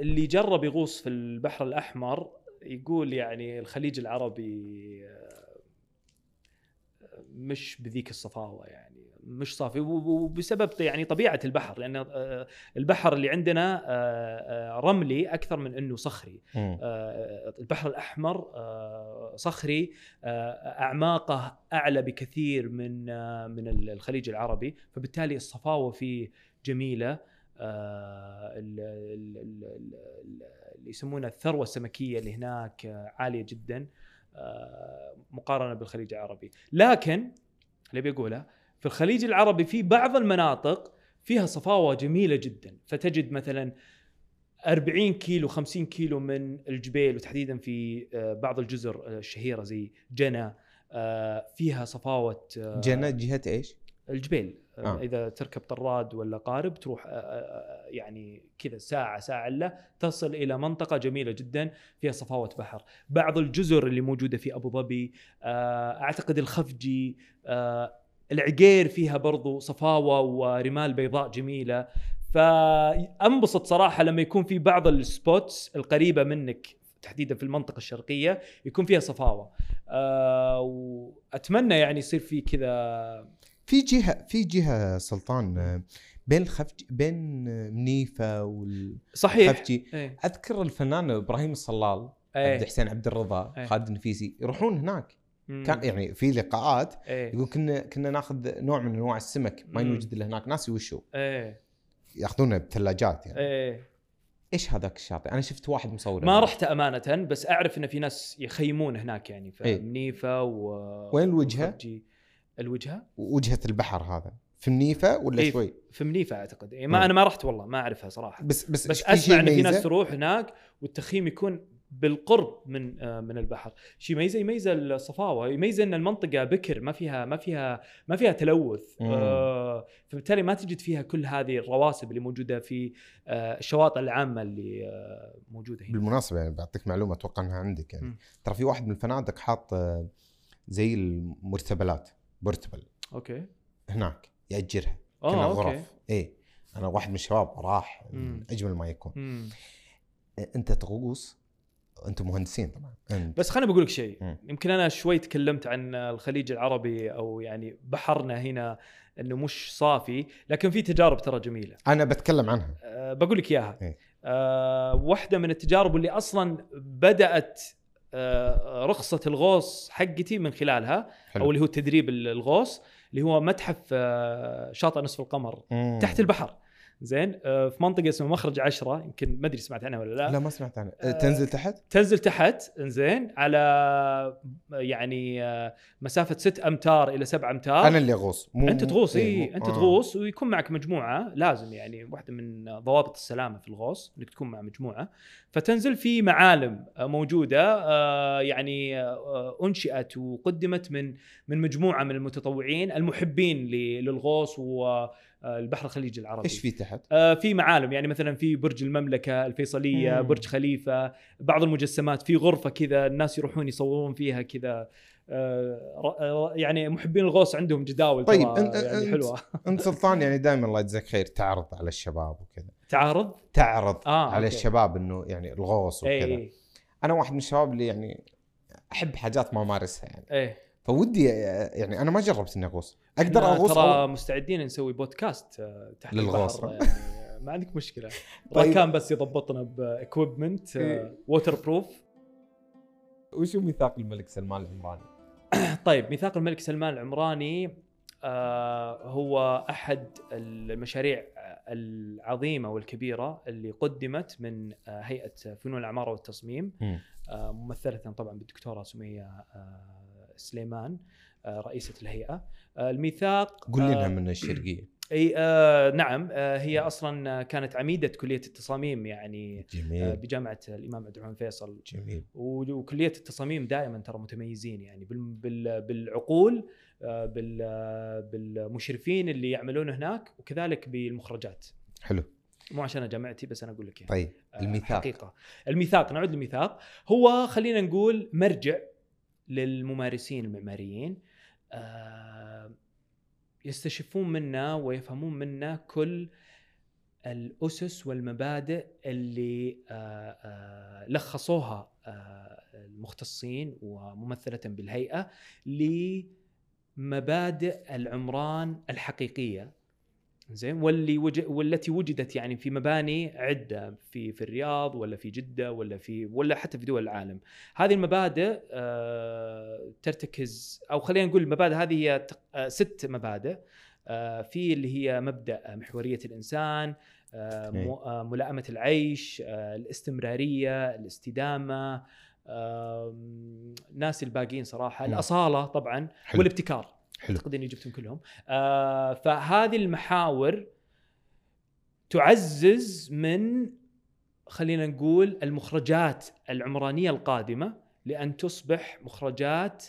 اللي جرب يغوص في البحر الأحمر يقول يعني الخليج العربي آه، مش بذيك الصفاوة يعني مش صافي. وب- وبسبب يعني طبيعة البحر لأن آه، البحر اللي عندنا آه، رملي أكثر من إنه صخري. البحر الأحمر صخري أعماقه أعلى بكثير من من الخليج العربي. فبالتالي الصفاوة فيه جميلة. آه، ال- ال- ال- ال- اللي يسمونها الثروة السمكية اللي هناك آه، عالية جدا آه، مقارنة بالخليج العربي. لكن اللي بيقوله في الخليج العربي في بعض المناطق فيها صفاوة جميلة جدا. فتجد مثلا 40 كيلو 50 كيلو من الجبيل وتحديدا في بعض الجزر الشهيرة زي آه، فيها صفاوة جنة جهة إيش؟ الجبيل آه. آه. إذا تركب طراد ولا قارب تروح آه، آه، يعني كذا ساعة ساعة إلا تصل إلى منطقة جميلة جدا فيها صفاوة بحر بعض الجزر اللي موجودة في أبو ظبي آه، أعتقد الخفجي آه، العقير فيها برضو صفاوة ورمال بيضاء جميلة فأنبسط صراحة لما يكون في بعض السبوتس القريبة منك تحديدا في المنطقة الشرقية يكون فيها صفاوة آه وأتمنى يعني يصير في كذا في جهة في جهة سلطان آه، بين الخفج بين آه، منيفة صحيح والخفجي إيه أذكر الفنان إبراهيم الصلال عبد إيه حسين عبد الرضا إيه. خالد النفيسي يروحون هناك مم. كان يعني في لقاءات إيه يقول كنا كنا ناخذ نوع من أنواع السمك ما. يوجد إلا هناك ناس وشو إيه يأخذونه بثلاجات يعني إيه إيش هذاك الشاطئ أنا شفت واحد مصور ما رحت أمانة بس أعرف إن في ناس يخيمون هناك يعني في إيه. منيفه و وين الوجهة؟ وخرجي. الوجهة؟ وجهه البحر هذا. في منيفه ولا إيه، شوي؟ في منيفه أعتقد. إيه ما مم. أنا ما رحت والله ما أعرفها صراحة. بس بس بس أسمع إن في؟ ناس تروح هناك والتخييم يكون بالقرب من آه، من البحر، شيء يميزه يميزة الصفاوة، يميزة إن المنطقة بكر ما فيها ما فيها ما فيها تلوث. آه فبالتالي ما تجد فيها كل هذه الرواسب اللي موجودة في آه الشواطئ العامة اللي آه موجودة هنا. بالمناسبة يعني بعطيك معلومة أتوقع إنها عندك يعني. ترى في واحد من الفنادق حاط آه، زي ال portable ات. portable أوكي. هناك يأجرها. كنا آه أوكي. غرف. اي أنا واحد من الشباب راح مم. أجمل ما يكون. مم. أنت تغوص أنتم مهندسين طبعا. أنت. بس خليني بقول لك شيء. يمكن أنا شوي تكلمت عن الخليج العربي أو يعني بحرنا هنا إنه مش صافي لكن في تجارب ترى جميلة. أنا بتكلم عنها. أه بقول لك إياها. إيه. أه واحدة من التجارب اللي أصلا بدأت رخصة الغوص حقتي من خلالها حلو. أو اللي هو تدريب الغوص اللي هو متحف أه شاطئ نصف القمر مم. تحت البحر زين أه في منطقة اسمها مخرج عشرة يمكن ما أدري سمعت عنها ولا لا. لا ما سمعت عنها. آه، تنزل تحت؟ تنزل تحت انزين على يعني آه، مسافة 6 أمتار إلى 7 أمتار. أنا اللي أغوص مو أنت تغوص إيه، إي مو- أنت آه. تغوص ويكون معك مجموعة لازم يعني واحدة من ضوابط السلامة في الغوص إنك تكون مع مجموعة. فتنزل في معالم آه، موجودة آه، يعني آه، أنشئت وقدمت من من مجموعة من المتطوعين المحبين للغوص والبحر الخليجي العربي. إيش في تحت؟ آه، في معالم يعني مثلا في برج المملكة الفيصلية مم. برج خليفة بعض المجسمات في غرفة كذا الناس يروحون يصورون فيها كذا. آه، آه، يعني محبين الغوص عندهم جداول طيب، ترى أنت- يعني حلوة. أنت سلطان يعني دائما الله يجزاك خير تعرض على الشباب وكذا. تعارض تعرض آه، على أوكي. الشباب إنه يعني الغوص اي وكذا. اي أنا واحد من الشباب اللي يعني أحب حاجات ما أمارسها يعني. إيه. فودي يعني أنا ما جربت إني أغوص أقدر إحنا أغوص ترى أو... مستعدين نسوي بودكاست آه، تحت للغوص. البحر يعني ما عندك مشكلة طيب. راكان بس يضبطنا ب equipment إيه. waterproof وشو ميثاق الملك سلمان العمراني؟ طيب ميثاق الملك سلمان العمراني آه هو أحد المشاريع العظيمة والكبيرة اللي قدمت من آه هيئة فنون العماره والتصميم مم. آه ممثلة طبعا بالدكتورة سمية آه سليمان آه رئيسة الهيئة. آه الميثاق قول لنا آه من الشرقية. إي آه نعم آه هي أصلا كانت عميدة كلية التصاميم يعني آه جميل. بجامعة الإمام عبد الرحمن فيصل. جميل. وكلية التصاميم دائما ترى متميزين يعني بال- بال- بالعقول آه، بال- آه، بالمشرفين اللي يعملون هناك وكذلك بالمخرجات. حلو. مو عشان جامعتي بس أنا أقول لك يعني. طيب آه، الميثاق. حقيقة. الميثاق نعود للميثاق. هو خلينا نقول مرجع للممارسين المعماريين آه، يستشفون منا ويفهمون منا كل الأسس والمبادئ اللي آه، آه، لخصوها المختصين وممثله بالهيئة لمبادئ العمران الحقيقية. زين واللي وج... والتي وجدت يعني في مباني عدة في في الرياض ولا في جدة ولا في ولا حتى في دول العالم. هذه المبادئ آه ترتكز أو خلينا نقول المبادئ هذه هي تق- آه ست مبادئ آه في اللي هي مبدأ محورية الإنسان آه إيه. آه ملائمة العيش آه الاستمرارية الاستدامة آم، ناس الباقيين صراحة. الأصالة طبعا حلو. والابتكار حلو. أعتقد إني جبتهم كلهم. آه فهذه المحاور تعزز من خلينا نقول المخرجات العمرانية القادمة لأن تصبح مخرجات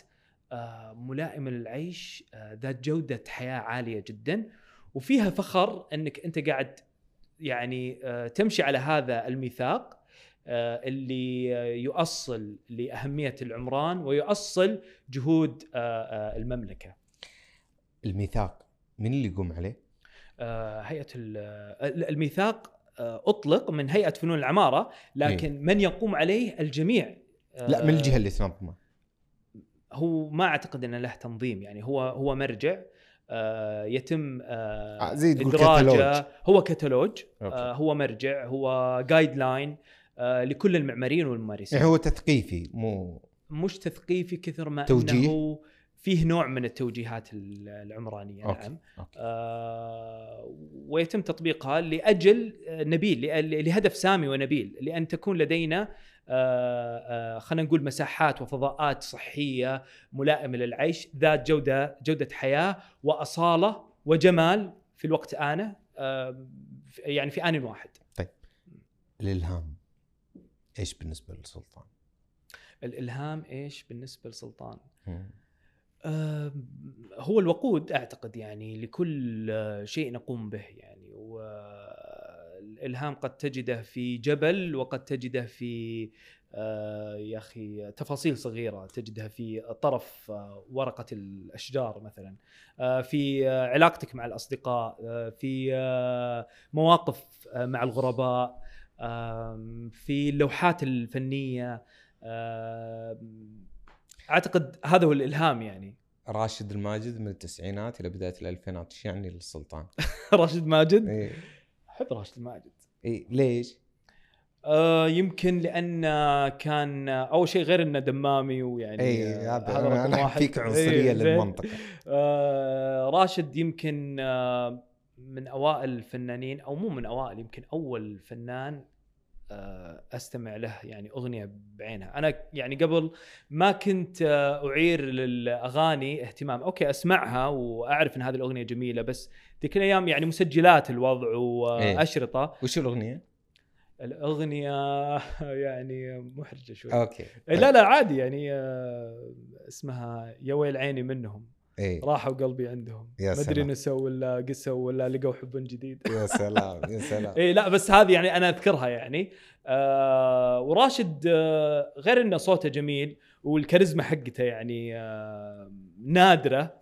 آه، ملائمة للعيش آه، ذات جودة حياة عالية جدا. وفيها فخر إنك أنت قاعد يعني آه، تمشي على هذا الميثاق اللي يؤصل لأهمية العمران ويؤصل جهود المملكة. الميثاق من اللي يقوم عليه؟ آه، هيئة ال- آه، الميثاق آه، أطلق من هيئة فنون العمارة لكن من يقوم عليه الجميع إيه. لا من الجهة اللي تنظمه هو ما أعتقد إنه له تنظيم يعني هو هو مرجع آه، يتم آه، زي تقول. كتالوج. هو كتالوج. آه، هو مرجع هو guideline لكل المعماريين والممارسين يعني هو تثقيفي مو مش تثقيفي كثر ما توجيه؟ إنه فيه نوع من التوجيهات ال- العمرانية أوكي. نعم أوكي. آه ويتم تطبيقها لأجل آه، نبيل لهدف سامي ونبيل لأن تكون لدينا آه آه خلينا نقول مساحات وفضاءات صحية ملائمة للعيش ذات جودة جودة حياة وأصالة وجمال في الوقت آنه آه يعني في آن واحد الإلهام إيش بالنسبة للسلطان؟ الإلهام إيش بالنسبة لسلطان هو الوقود أعتقد يعني لكل شيء نقوم به يعني والإلهام قد تجده في جبل وقد تجده في آه، يا أخي تفاصيل صغيرة تجدها في طرف آه، ورقة الأشجار مثلا آه، في علاقتك مع الأصدقاء في مواقف مع الغرباء في اللوحات الفنية أعتقد هذا هو الإلهام يعني راشد الماجد من التسعينات إلى بداية الألفينات إيش يعني للسلطان؟ راشد ماجد اي أحب راشد ماجد إيه ليش؟ آه يمكن لأن كان أول شيء غير إنه دمامي ويعني اي آه، هذا رقم أنا أنا. فيك عنصرية إيه،. للمنطقة آه راشد يمكن آه من أوائل الفنانين أو مو من أوائل يمكن أول فنان آه أستمع له يعني أغنية بعينها. أنا يعني قبل ما كنت آه أعير للأغاني اهتمام. أوكي أسمعها وأعرف إن هذه الأغنية جميلة بس ذيك الأيام يعني مسجلات الوضع إيه. وأشرطة. وش الأغنية؟ الأغنية يعني محرجة شوي. أوكي. لا لا عادي يعني آه، اسمها يا ويل عيني منهم. اي راحوا قلبي عندهم. يا ما أدري. نسوا ولا قسوا ولا لقوا حب جديد. يا سلام يا سلام. اي لا بس هذه يعني أنا أذكرها يعني. آه وراشد آه غير إنه صوته جميل والكاريزما حقته يعني آه نادرة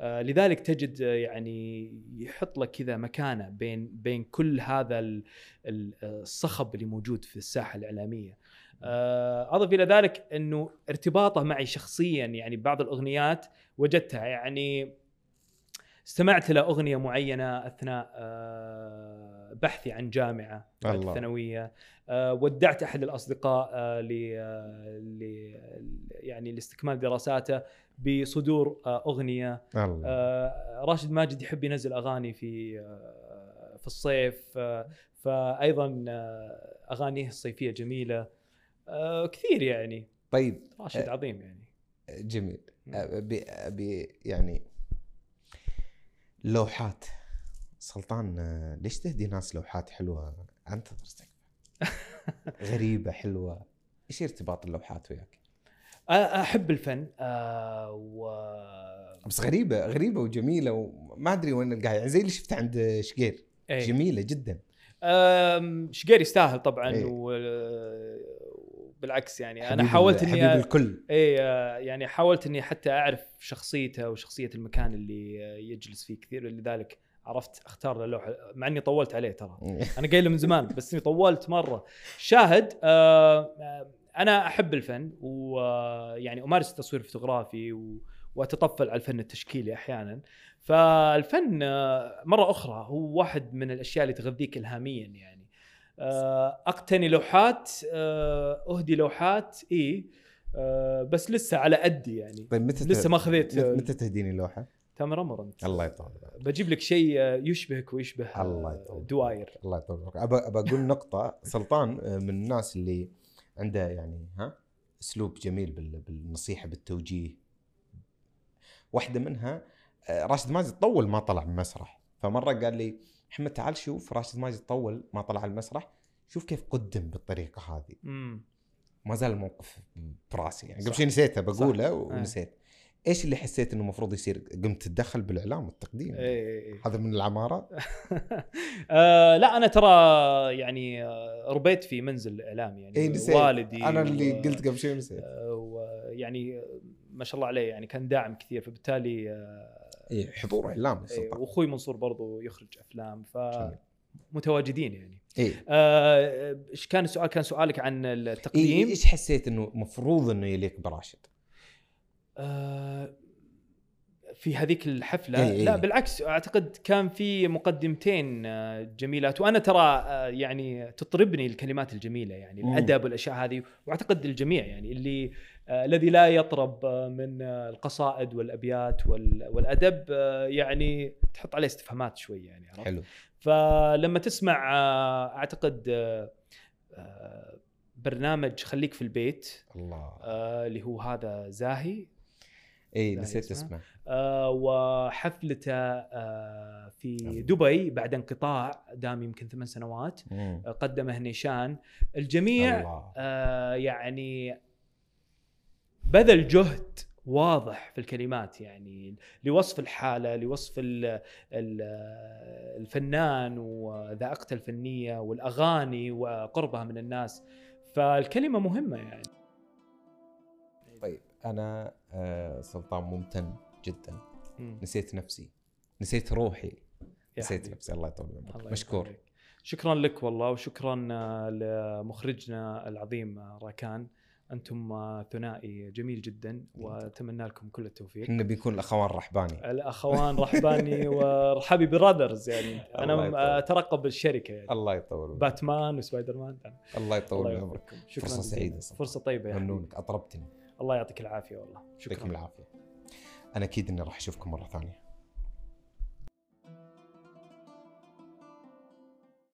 آه لذلك تجد آه، يعني يحط لك كذا مكانة بين بين كل هذا ال- الصخب اللي موجود في الساحة الإعلامية. آه أضف إلى ذلك إنه ارتباطه معي شخصيا يعني بعض الأغنيات وجدتها يعني استمعت له أغنية معينة أثناء آه، بحثي عن جامعة بعد. الثانويه آه، ودعت أحد الأصدقاء ل يعني لاستكمال دراساته بصدور أغنية. الله. راشد ماجد يحب ينزل أغاني في في الصيف فايضا أغانيه الصيفية جميلة. آه، كثير يعني. طيب راشد آه. عظيم يعني. جميل. ابي ابي يعني لوحات. سلطان آه، ليش تهدي ناس لوحات حلوة استكفى غريبة حلوة. إيش ارتباط اللوحات وياك؟ آه، أحب الفن آه، و بس غريبة غريبة وجميلة وما أدري وين القاها يعني زي اللي شفته عند شقير. إيه. جميلة جدا. شقير يستاهل طبعا إيه. وبالعكس يعني أنا حاولت إني حبيب الكل. اي يعني حاولت إني حتى أعرف شخصيته وشخصية المكان اللي يجلس فيه كثير لذلك عرفت أختار له لوحه مع إني طولت عليه ترى. أنا قايل من زمان بس إني طولت مرة. شاهد أنا أحب الفن ويعني أمارس التصوير الفوتوغرافي و- وأتطفل على الفن التشكيلي أحيانا. فالفن مرة أخرى هو واحد من الأشياء اللي تغذيك الهاميا يعني. أقتني لوحات آه، أهدي لوحات إي آه، بس لسه على قدي يعني. طيب متى لسه ما خذيت- متى- تهديني لوحة؟ تامر أمر أنت. الله يطول بجيب لك شيء آه، يشبهك ويشبه آه، الله يطول. دواير الله يطول عمرك. ابى أقول نقطة. سلطان آه، من الناس اللي عنده يعني ها أسلوب جميل بال- بالنصيحة بالتوجيه. واحدة منها آه، راشد ماجد طول ما طلع من المسرح فمرة قال لي احمد تعال شوف راشد ماجد طول ما طلع على المسرح شوف كيف قدم بالطريقة هذه. ما زال الموقف براسي يعني. قبل. شوي نسيته بقوله صح. ونسيت. إيش اللي حسيت إنه المفروض يصير؟ قمت تتدخل بالإعلام والتقديم. إيه إيه إيه. هذا من العمارة؟ آه لا أنا ترى يعني آه، ربيت في منزل اعلامي يعني. اي نسيت. والدي أنا اللي و- قلت قبل شوي نسيت. آه، ويعني ما شاء الله عليه يعني كان داعم كثير فبالتالي آه، اي حضور اعلامي إيه، سلطان وأخوي منصور برضو يخرج أفلام جميل. فمتواجدين يعني اي آه، إيش كان السؤال كان سؤالك عن إيه التقديم إيش حسيت إنه مفروض إنه يليق براشد؟ آه، في هذيك الحفلة إيه إيه. لا بالعكس أعتقد كان في مقدمتين آه، جميلات وأنا ترى آه، يعني تطربني الكلمات الجميلة يعني. الأدب والأشياء هذه وأعتقد الجميع يعني اللي آه، الذي لا يطرب آه، من آه، القصائد والأبيات وال- والأدب آه، يعني تحط عليه استفهامات شوي يعني عرفت؟ حلو فلما تسمع آه، أعتقد آه، آه، برنامج خليك في البيت الله آه، اللي هو هذا زاهي اي نسيت اسمه. آه، وحفلته آه، في. دبي بعد انقطاع دام يمكن ثمان سنوات. آه، قدمه نيشان الجميع آه، يعني بذل جهد واضح في الكلمات يعني لوصف الحالة لوصف ال ال الفنان وذائقته الفنية والأغاني وقربها من الناس. فالكلمة مهمة يعني. طيب أنا آه سلطان ممتن جدا. مم. نسيت نفسي. نسيت روحي. نسيت. نفسي. الله يطول عمرك مشكور. شكرا لك والله وشكرا آه، لمخرجنا العظيم آه، راكان. أنتم ثنائي جميل جدا وأتمنى لكم كل التوفيق. إحنا بنكون الأخوان رحباني الأخوان رحباني ورحابي براذرز يعني. أنا. أترقب الشركة يعني. الله يطول عمرك. باتمان وسبايدر مان. الله يطول عمرك يوفقكم. شكرا فرصة جزيلا. سعيدة صراحة. فرصة طيبة يا حبيبي. ممنونك أطربتني. الله يعطيك العافية والله. يعطيكم شكرا. العافية. أنا أكيد إني راح أشوفكم مرة ثانية.